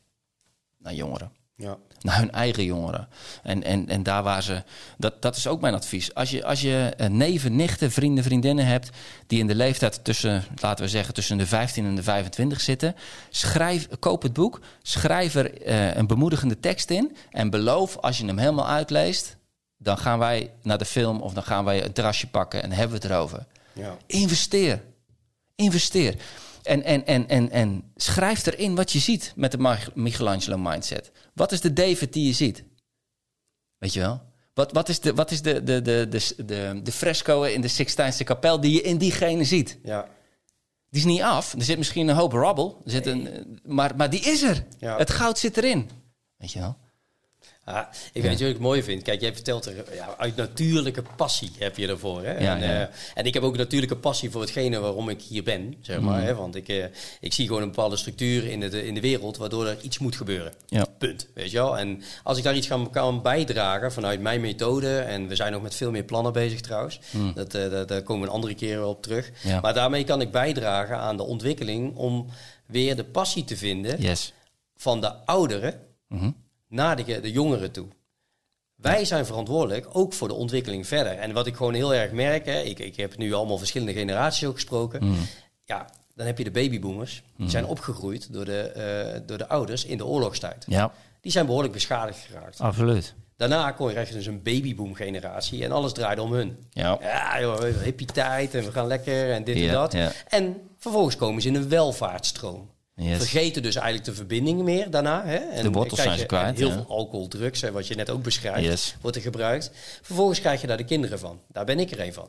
naar jongeren.
Ja.
Naar hun eigen jongeren. En, en, en daar waar ze. Dat, dat is ook mijn advies. Als je, als je eh, neven, nichten, vrienden, vriendinnen hebt. die in de leeftijd tussen, laten we zeggen, tussen de 15 en de 25 zitten. Schrijf, koop het boek. Schrijf er eh, een bemoedigende tekst in. En beloof, als je hem helemaal uitleest. dan gaan wij naar de film of dan gaan wij een terrasje pakken en hebben we het erover.
Ja.
Investeer. Investeer. En, en, en, en, en schrijf erin wat je ziet met de Mich- Michelangelo mindset. Wat is de David die je ziet? Weet je wel? Wat, wat is, de, wat is de, de, de, de, de, de fresco in de Sixtijnse kapel die je in diegene ziet?
Ja.
Die is niet af. Er zit misschien een hoop rubble. Er zit een, maar, maar die is er.
Ja.
Het goud zit erin. Weet je wel?
Ah, ik weet je wat ik mooi vind? Kijk, jij vertelt er ja, uit natuurlijke passie heb je ervoor. Hè?
Ja,
en, eh, en ik heb ook natuurlijke passie voor hetgene waarom ik hier ben, zeg maar.
Mhm.
Hè? Want ik, eh, ik zie gewoon een bepaalde structuur in de, in de wereld waardoor er iets moet gebeuren. Punt. Weet je wel? En als ik daar iets kan, kan bijdragen vanuit mijn methode, en we zijn nog met veel meer plannen bezig trouwens, dat, eh, daar, daar komen we een andere keer wel op terug. Maar daarmee kan ik bijdragen aan de ontwikkeling om weer de passie te vinden
Yes.
van de ouderen
Mhm.
Naar de, de jongeren toe. Wij zijn verantwoordelijk ook voor de ontwikkeling verder. En wat ik gewoon heel erg merk, hè, ik, ik heb nu allemaal verschillende generaties ook gesproken.
Mhm.
Ja, dan heb je de babyboomers. Die zijn opgegroeid door de, eh, door de ouders in de oorlogstijd.
Ja,
Die zijn behoorlijk beschadigd geraakt.
absoluut.
Daarna kon je dus een babyboom generatie en alles draaide om hun.
Ja.
Ja, joh, hippie tijd en we gaan lekker en dit en dat.
ja.
En vervolgens komen ze in een welvaartsstroom.
Yes.
Vergeten dus eigenlijk de verbinding meer daarna. Hè? En
De wortels zijn ze kwijt,
Heel
ja.
veel alcohol, drugs, hè, wat je net ook beschrijft,
Yes.
wordt er gebruikt. Vervolgens krijg je daar de kinderen van. Daar ben ik er een van.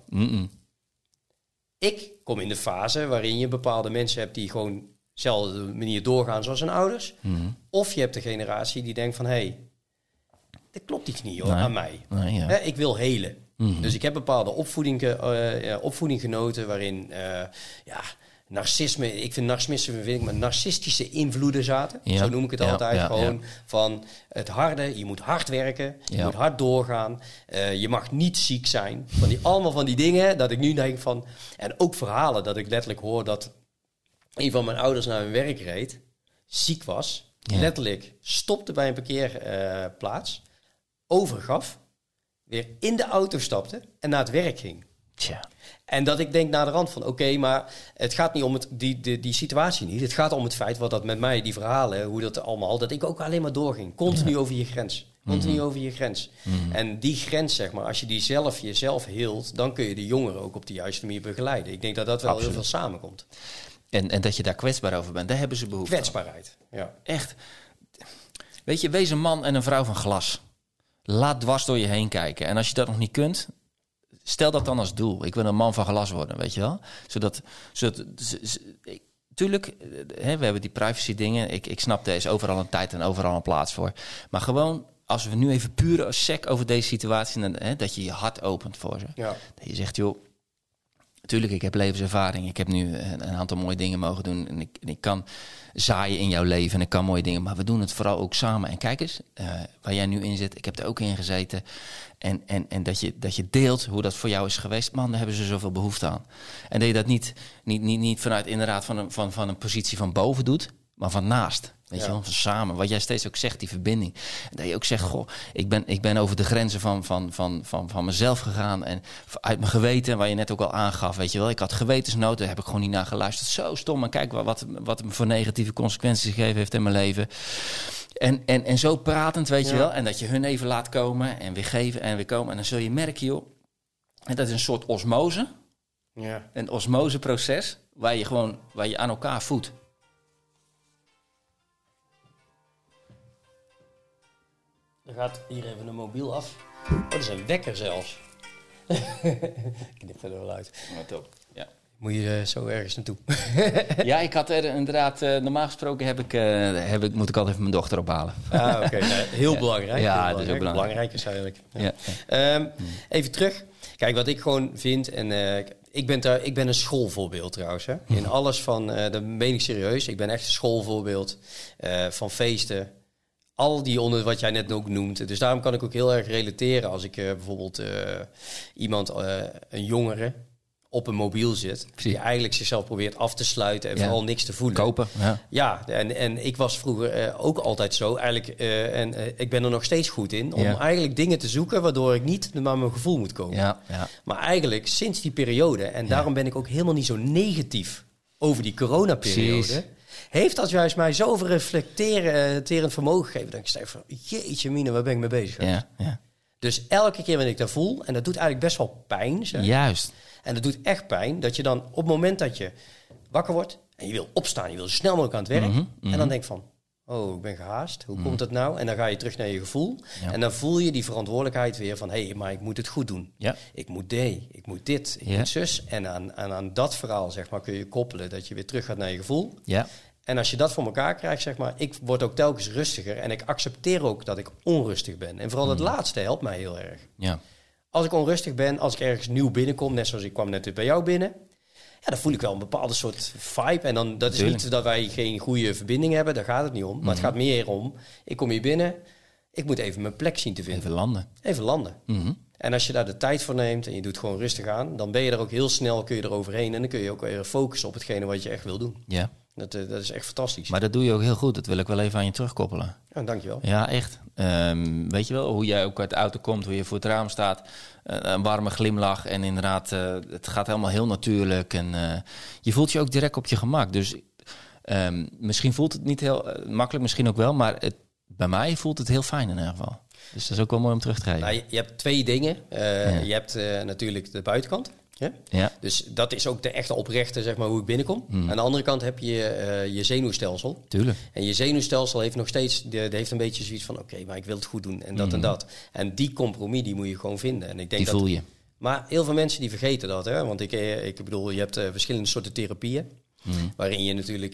Ik kom in de fase waarin je bepaalde mensen hebt die gewoon dezelfde manier doorgaan zoals hun ouders.
Mhm.
Of je hebt de generatie die denkt van, hé, hey, er klopt iets niet hoor,
Nee.
aan mij.
Nee, ja.
Hè, ik wil helen.
Mhm.
Dus ik heb bepaalde opvoeding, ge- eh, opvoeding genoten waarin eh, ja, narcisme, ik vind narcisme vind ik, maar narcistische invloeden zaten.
Ja.
Zo noem ik het
Ja,
altijd.
ja,
Gewoon van het harde, je moet hard werken, je moet hard doorgaan, eh, je mag niet ziek zijn. Van die, allemaal van die dingen dat ik nu denk van, en ook verhalen dat ik letterlijk hoor dat een van mijn ouders naar hun werk reed, ziek was, letterlijk stopte bij een parkeerplaats, overgaf, weer in de auto stapte en naar het werk ging.
Tja.
En dat ik denk naar de rand van, oké, maar het gaat niet om het, die, die, die situatie niet. Het gaat om het feit wat dat met mij, die verhalen, hoe dat allemaal, dat ik ook alleen maar doorging. Continu over je grens. Continu over je grens. En die grens, zeg maar, als je die zelf jezelf hield, dan kun je de jongeren ook op de juiste manier begeleiden. Ik denk dat dat wel
Absoluut.
heel veel samenkomt.
En, en dat je daar kwetsbaar over bent, daar hebben ze behoefte aan.
Kwetsbaarheid. Ja.
Echt. Weet je, wees een man en een vrouw van glas. Laat dwars door je heen kijken. En als je dat nog niet kunt, stel dat dan als doel. Ik wil een man van glas worden, weet je wel? Zodat, zodat z- z- ik- tuurlijk, eh, hè, we hebben die privacy dingen. Ik, ik snap, er is overal een tijd en overal een plaats voor. Maar gewoon, als we nu even puur als sec over deze situatie, dan, hè, dat je je hart opent voor ze.
Ja.
Dat je zegt, joh, Tuurlijk, ik heb levenservaring. Ik heb nu een, een aantal mooie dingen mogen doen. En ik, ik kan zaaien in jouw leven en ik kan mooie dingen. Maar we doen het vooral ook samen. En kijk eens, eh, waar jij nu in zit. Ik heb er ook in gezeten. En, en, en dat, je, dat je deelt hoe dat voor jou is geweest. Man, daar hebben ze zoveel behoefte aan. En dat je dat niet, niet, niet, niet vanuit inderdaad van een, van, van een positie van boven doet. Maar van naast. Weet
Ja.
je wel, van samen. Wat jij steeds ook zegt, die verbinding. Dat je ook zegt, goh, ik ben, ik ben over de grenzen van, van, van, van, van mezelf gegaan. En uit mijn geweten, waar je net ook al aangaf, weet je wel. Ik had gewetensnood, daar heb ik gewoon niet naar geluisterd. Zo stom, en kijk wat, wat, me voor negatieve consequenties gegeven heeft in mijn leven. En, en, en zo pratend, weet je wel. En dat je hun even laat komen en weer geven en weer komen. En dan zul je merken, joh. En dat is een soort osmose.
Ja.
Een osmoseproces waar je gewoon waar je aan elkaar voedt.
Dan gaat hier even een mobiel af. Oh, dat is een wekker zelfs. Knip er wel uit.
Ja.
Moet je eh, zo ergens naartoe?
ja, ik had er inderdaad, eh, normaal gesproken heb ik, eh, heb ik, moet ik altijd even mijn dochter ophalen.
Ah, oké. Heel belangrijk.
Ja,
heel
dat is ook belangrijk.
Belangrijk is eigenlijk. Ja.
Ja.
Ehm, even terug. Kijk, wat ik gewoon vind, en eh, ik, ben daar, ik ben een schoolvoorbeeld trouwens. Hè? In alles van, eh dat meen ik serieus, ik ben echt een schoolvoorbeeld eh, van feesten. Al die onder wat jij net ook noemt. Dus daarom kan ik ook heel erg relateren als ik eh, bijvoorbeeld eh, iemand, eh, een jongere, op een mobiel zit. Die eigenlijk zichzelf probeert af te sluiten en
Ja.
vooral niks te voelen.
Kopen. Ja.
Ja, en, en ik was vroeger ook altijd zo. Eigenlijk, en ik ben er nog steeds goed in. Om
Ja.
eigenlijk dingen te zoeken waardoor ik niet naar mijn gevoel moet komen.
Ja, ja.
Maar eigenlijk sinds die periode, en daarom ben ik ook helemaal niet zo negatief over die coronaperiode.
Precies.
Heeft dat juist mij zoveel reflecterend vermogen gegeven. Dat ik van, jeetje mine, waar ben ik mee bezig?
ja, ja.
Dus elke keer wanneer ik dat voel, en dat doet eigenlijk best wel pijn. zeg.
Juist.
En dat doet echt pijn dat je dan op het moment dat je wakker wordt en je wil opstaan, je wil zo snel mogelijk aan het werk.
Mhm,
En dan denk je van, oh, ik ben gehaast. Hoe komt dat nou? En dan ga je terug naar je gevoel. En dan voel je die verantwoordelijkheid weer van, hé, hey, maar ik moet het goed doen.
Ja.
Ik moet dit, ik moet dit, ik
Ja.
moet zus. En aan, aan, aan dat verhaal, zeg maar, kun je koppelen dat je weer terug gaat naar je gevoel.
Ja.
En als je dat voor elkaar krijgt, zeg maar, ik word ook telkens rustiger. En ik accepteer ook dat ik onrustig ben. En vooral het
Mhm.
laatste helpt mij heel erg.
Ja.
Als ik onrustig ben, als ik ergens nieuw binnenkom, net zoals ik kwam net bij jou binnen. Ja, dan voel ik wel een bepaalde soort vibe. En dan, dat is
Tuurlijk.
niet dat wij geen goede verbinding hebben, daar gaat het niet om. Maar het gaat meer om, ik kom hier binnen, ik moet even mijn plek zien te vinden.
Even landen.
Even landen.
Mhm.
En als je daar de tijd voor neemt en je doet gewoon rustig aan, dan ben je er ook heel snel, kun je er overheen. En dan kun je ook weer focussen op hetgene wat je echt wil doen.
Ja.
Dat, eh, dat is echt fantastisch.
Maar dat doe je ook heel goed. Dat wil ik wel even aan je terugkoppelen.
Ja, dankjewel.
Ja, echt. Ehm, weet je wel, hoe jij ook uit de auto komt, hoe je voor het raam staat. eh, een warme glimlach. En inderdaad, eh, het gaat helemaal heel natuurlijk. En je voelt je ook direct op je gemak. Dus ehm, misschien voelt het niet heel makkelijk, misschien ook wel. Maar het, bij mij voelt het heel fijn in ieder geval. Dus dat is ook wel mooi om terug te geven.
Nou, je, je hebt twee dingen.
Ja.
Je hebt natuurlijk de buitenkant. Ja?
Ja,
Dus dat is ook de echte oprechte, zeg maar, hoe ik binnenkom.
Hmm.
Aan de andere kant heb je eh, je zenuwstelsel.
tuurlijk.
En je zenuwstelsel heeft nog steeds, de, de heeft een beetje zoiets van, oké, maar ik wil het goed doen en dat en dat. En die compromis, die moet je gewoon vinden. En ik denk.
Die voel je.
Maar heel veel mensen die vergeten dat, hè. Want ik, eh, ik bedoel, je hebt eh, verschillende soorten therapieën.
Hmm.
Waarin je natuurlijk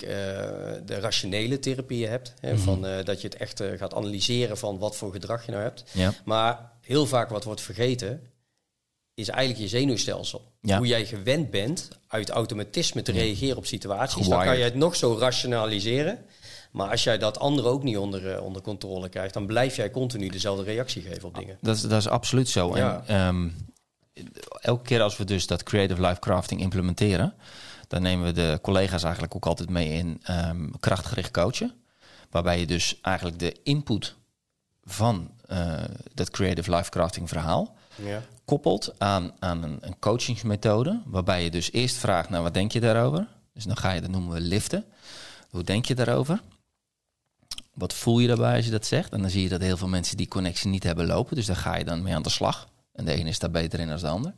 de rationele therapieën hebt. Hè, van, dat je het echt gaat analyseren van wat voor gedrag je nou hebt.
Ja.
Maar heel vaak wat wordt vergeten, is eigenlijk je zenuwstelsel.
Ja.
Hoe jij gewend bent uit automatisme te reageren op situaties. Dan kan je het nog zo rationaliseren. Maar als jij dat andere ook niet onder, eh, onder controle krijgt, dan blijf jij continu dezelfde reactie geven op dingen.
Dat is, dat is absoluut zo.
Ja.
En ehm, elke keer als we dus dat creative life crafting implementeren, Dan nemen we de collega's eigenlijk ook altijd mee in ehm, krachtgericht coachen. Waarbij je dus eigenlijk de input van uh, dat creative life crafting verhaal
Ja.
Koppelt aan, aan een, een coachingsmethode. Waarbij je dus eerst vraagt, nou wat denk je daarover? Dus dan ga je, dat noemen we liften. Hoe denk je daarover? Wat voel je daarbij als je dat zegt? En dan zie je dat heel veel mensen die connectie niet hebben lopen. Dus daar ga je dan mee aan de slag. En de ene is daar beter in dan de ander.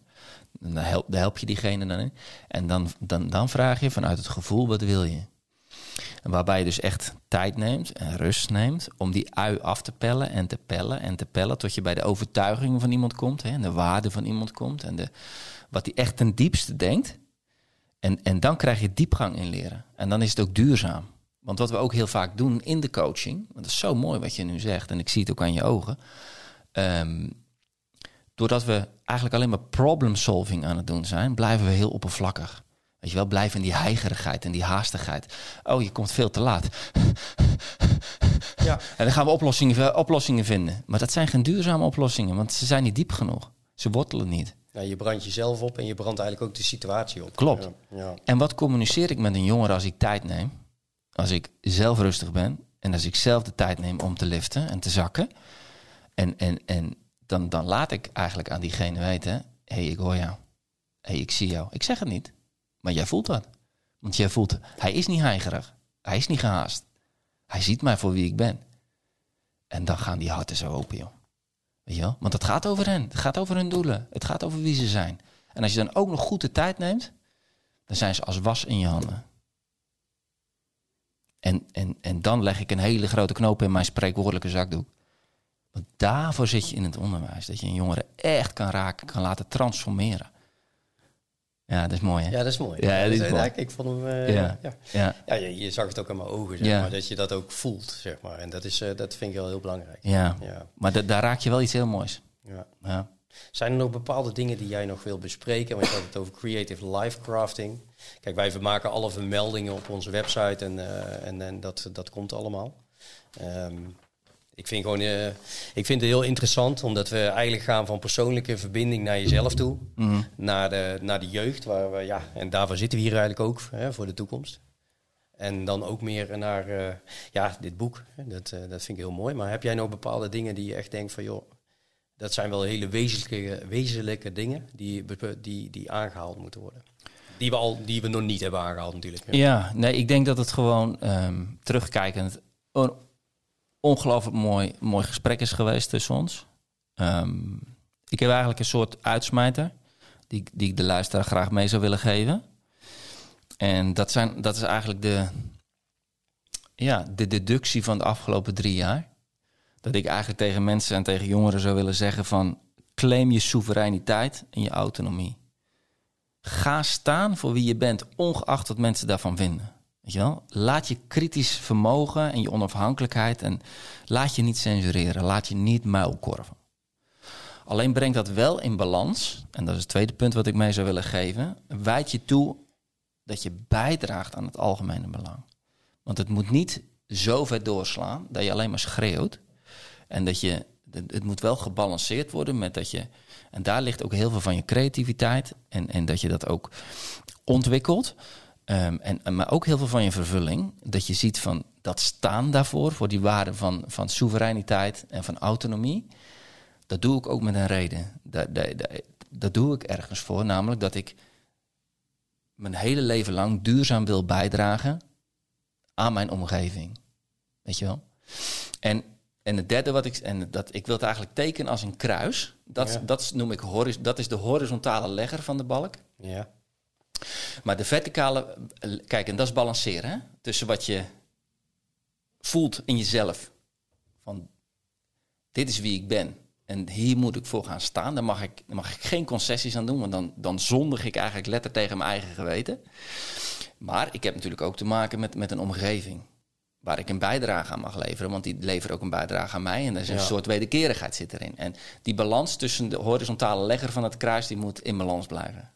En dan help, help je diegene dan in. En dan, dan, dan vraag je vanuit het gevoel, wat wil je? Waarbij je dus echt tijd neemt en rust neemt om die ui af te pellen en te pellen en te pellen tot je bij de overtuigingen van iemand komt hè, en de waarde van iemand komt en de, wat hij echt ten diepste denkt. En, en dan krijg je diepgang in leren. En dan is het ook duurzaam. Want wat we ook heel vaak doen in de coaching, want dat is zo mooi wat je nu zegt en ik zie het ook aan je ogen. Ehm, doordat we eigenlijk alleen maar problem solving aan het doen zijn, blijven we heel oppervlakkig. Weet je wel, blijven in die heigerigheid en die haastigheid. Oh, je komt veel te laat.
Ja.
En dan gaan we oplossingen, oplossingen vinden. Maar dat zijn geen duurzame oplossingen, want ze zijn niet diep genoeg. Ze wortelen niet.
Ja, je brandt jezelf op en je brandt eigenlijk ook de situatie op.
Klopt.
Ja, ja.
En wat communiceer ik met een jongere als ik tijd neem? Als ik zelf rustig ben en als ik zelf de tijd neem om te liften en te zakken. En, en, en dan, dan laat ik eigenlijk aan diegene weten: hé, hey, ik hoor jou. Hé, hey, ik zie jou. Ik zeg het niet, maar jij voelt dat. Want jij voelt, hij is niet heigerig. Hij is niet gehaast. Hij ziet mij voor wie ik ben. En dan gaan die harten zo open, joh. Weet je wel? Want het gaat over hen. Het gaat over hun doelen. Het gaat over wie ze zijn. En als je dan ook nog goed de tijd neemt, dan zijn ze als was in je handen. En, en, en dan leg ik een hele grote knoop in mijn spreekwoordelijke zakdoek. Want daarvoor zit je in het onderwijs. Dat je een jongere echt kan raken, kan laten transformeren. Ja, dat is mooi, hè?
Ja, dat is mooi.
Ja, dat is mooi.
ik, ik vond hem... eh,
Ja.
ja.
Ja,
je, je zag het ook aan mijn ogen, zeg
Ja.
maar. Dat je dat ook voelt, zeg maar. En dat, is, eh, dat vind ik wel heel belangrijk.
ja.
Ja,
maar da- daar raak je wel iets heel moois.
ja.
Ja.
Zijn er nog bepaalde dingen die jij nog wil bespreken? Want je had het over creative life crafting. Kijk, wij maken alle vermeldingen op onze website en, eh, en, en dat, dat komt allemaal. Ehm, ik vind, gewoon, eh, ik vind het heel interessant, omdat we eigenlijk gaan van persoonlijke verbinding naar jezelf toe.
Mhm.
Naar, de, naar de jeugd, waar we, ja, en daarvoor zitten we hier eigenlijk ook hè, voor de toekomst. En dan ook meer naar eh, ja, dit boek. Dat, eh, dat vind ik heel mooi. Maar heb jij nog bepaalde dingen die je echt denkt van joh, dat zijn wel hele wezenlijke, wezenlijke dingen die, die, die aangehaald moeten worden. Die we, al, die we nog niet hebben aangehaald natuurlijk.
Ja, nee, ik denk dat het gewoon ehm, terugkijkend ongelooflijk mooi, mooi gesprek is geweest tussen ons. Ehm, ik heb eigenlijk een soort uitsmijter die, die ik de luisteraar graag mee zou willen geven. En dat, zijn, dat is eigenlijk de, ja, de deductie van de afgelopen drie jaar. Dat ik eigenlijk tegen mensen en tegen jongeren zou willen zeggen van... claim je soevereiniteit en je autonomie. Ga staan voor wie je bent, ongeacht wat mensen daarvan vinden. Weet je wel? Laat je kritisch vermogen en je onafhankelijkheid en laat je niet censureren, laat je niet muilkorven. Alleen brengt dat wel in balans, en dat is het tweede punt wat ik mee zou willen geven. Wijd je toe dat je bijdraagt aan het algemene belang. Want het moet niet zo ver doorslaan dat je alleen maar schreeuwt. En dat je, het moet wel gebalanceerd worden met dat je, en daar ligt ook heel veel van je creativiteit en, en dat je dat ook ontwikkelt. Ehm, en, maar ook heel veel van je vervulling. Dat je ziet van dat staan daarvoor, voor die waarde van, van soevereiniteit en van autonomie. Dat doe ik ook met een reden. Dat, dat, dat, dat doe ik ergens voor, namelijk dat ik mijn hele leven lang duurzaam wil bijdragen aan mijn omgeving. Weet je wel? En, en het derde wat ik. En dat, ik wil het eigenlijk tekenen als een kruis. Dat,
Ja.
dat noem ik horis, dat is de horizontale legger van de balk.
Ja.
Maar de verticale, kijk, en dat is balanceren hè? tussen wat je voelt in jezelf. Van dit is wie ik ben. En hier moet ik voor gaan staan. Daar mag ik, daar mag ik geen concessies aan doen, want dan, dan zondig ik eigenlijk letter tegen mijn eigen geweten. Maar ik heb natuurlijk ook te maken met, met een omgeving. Waar ik een bijdrage aan mag leveren, want die leveren ook een bijdrage aan mij. En er is een
Ja.
soort wederkerigheid zit erin. En die balans tussen de horizontale legger van het kruis, die moet in balans blijven.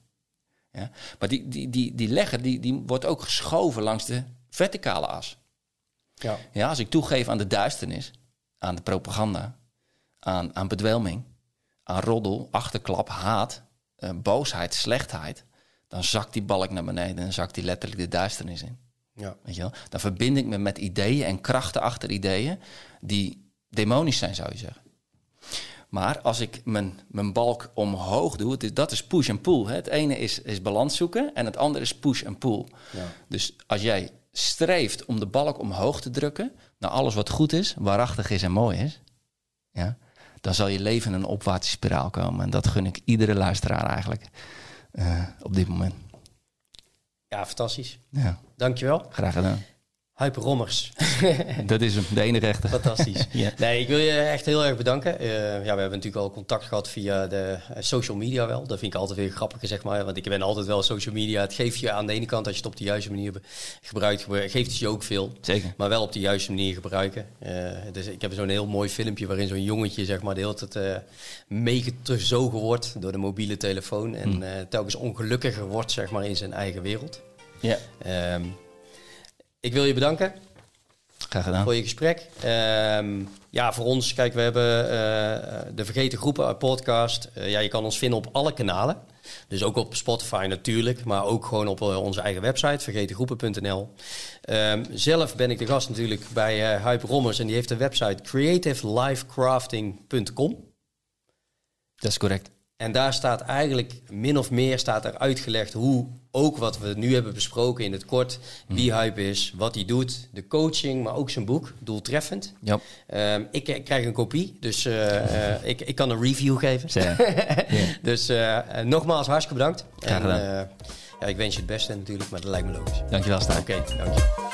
Ja? Maar die, die, die, die legger die, die wordt ook geschoven langs de verticale as.
Ja.
Ja, als ik toegeef aan de duisternis, aan de propaganda, aan, aan bedwelming, aan roddel, achterklap, haat, eh, boosheid, slechtheid, dan zakt die balk naar beneden en zakt die letterlijk de duisternis in.
Ja.
Weet je wel? Dan verbind ik me met ideeën en krachten achter ideeën die demonisch zijn, zou je zeggen. Maar als ik mijn, mijn balk omhoog doe, is, dat is push en pull. Hè? Het ene is, is balans zoeken en het andere is push en pull.
Ja.
Dus als jij streeft om de balk omhoog te drukken naar alles wat goed is, waarachtig is en mooi is, ja, dan zal je leven in een opwaartse spiraal komen. En dat gun ik iedere luisteraar eigenlijk eh, op dit moment.
ja, fantastisch.
Ja,
Dankjewel.
graag gedaan.
Hyper Rommers.
Dat is hem, de enige echte.
Fantastisch.
Ja.
Nee, ik wil je echt heel erg bedanken. Eh, ja, we hebben natuurlijk al contact gehad via de eh, social media wel. Dat vind ik altijd weer grappig, zeg maar. Want ik ben altijd wel social media. Het geeft je aan de ene kant, als je het op de juiste manier gebruikt, gebru- geeft het je ook veel.
Zeker.
Maar wel op de juiste manier gebruiken. Eh, dus ik heb zo'n heel mooi filmpje waarin zo'n jongetje zeg maar, de hele tijd eh meegezogen wordt door de mobiele telefoon. En eh, telkens ongelukkiger wordt zeg maar, in zijn eigen wereld.
Ja,
Ehm, ik wil je bedanken
graag gedaan.
voor je gesprek. Ehm, ja, voor ons, kijk, we hebben eh, de Vergeten Groepen podcast. Eh, ja, je kan ons vinden op alle kanalen. Dus ook op Spotify natuurlijk, maar ook gewoon op eh, onze eigen website, vergetengroepen.nl. Ehm, zelf ben ik de gast natuurlijk bij eh Hype Rommers en die heeft de website creativelifecrafting.com.
Dat is correct.
En daar staat eigenlijk min of meer staat er uitgelegd hoe ook wat we nu hebben besproken in het kort, wie Hype is, wat hij doet, de coaching, maar ook zijn boek, doeltreffend.
Ja,
Ehm, ik, ik krijg een kopie, dus eh, eh, ik, ik kan een review geven. Dus eh, eh, nogmaals hartstikke bedankt.
Graag gedaan.
En, eh, ja, ik wens je het beste natuurlijk, maar dat lijkt me logisch.
Dankjewel, Stijn.
Oké, dank je.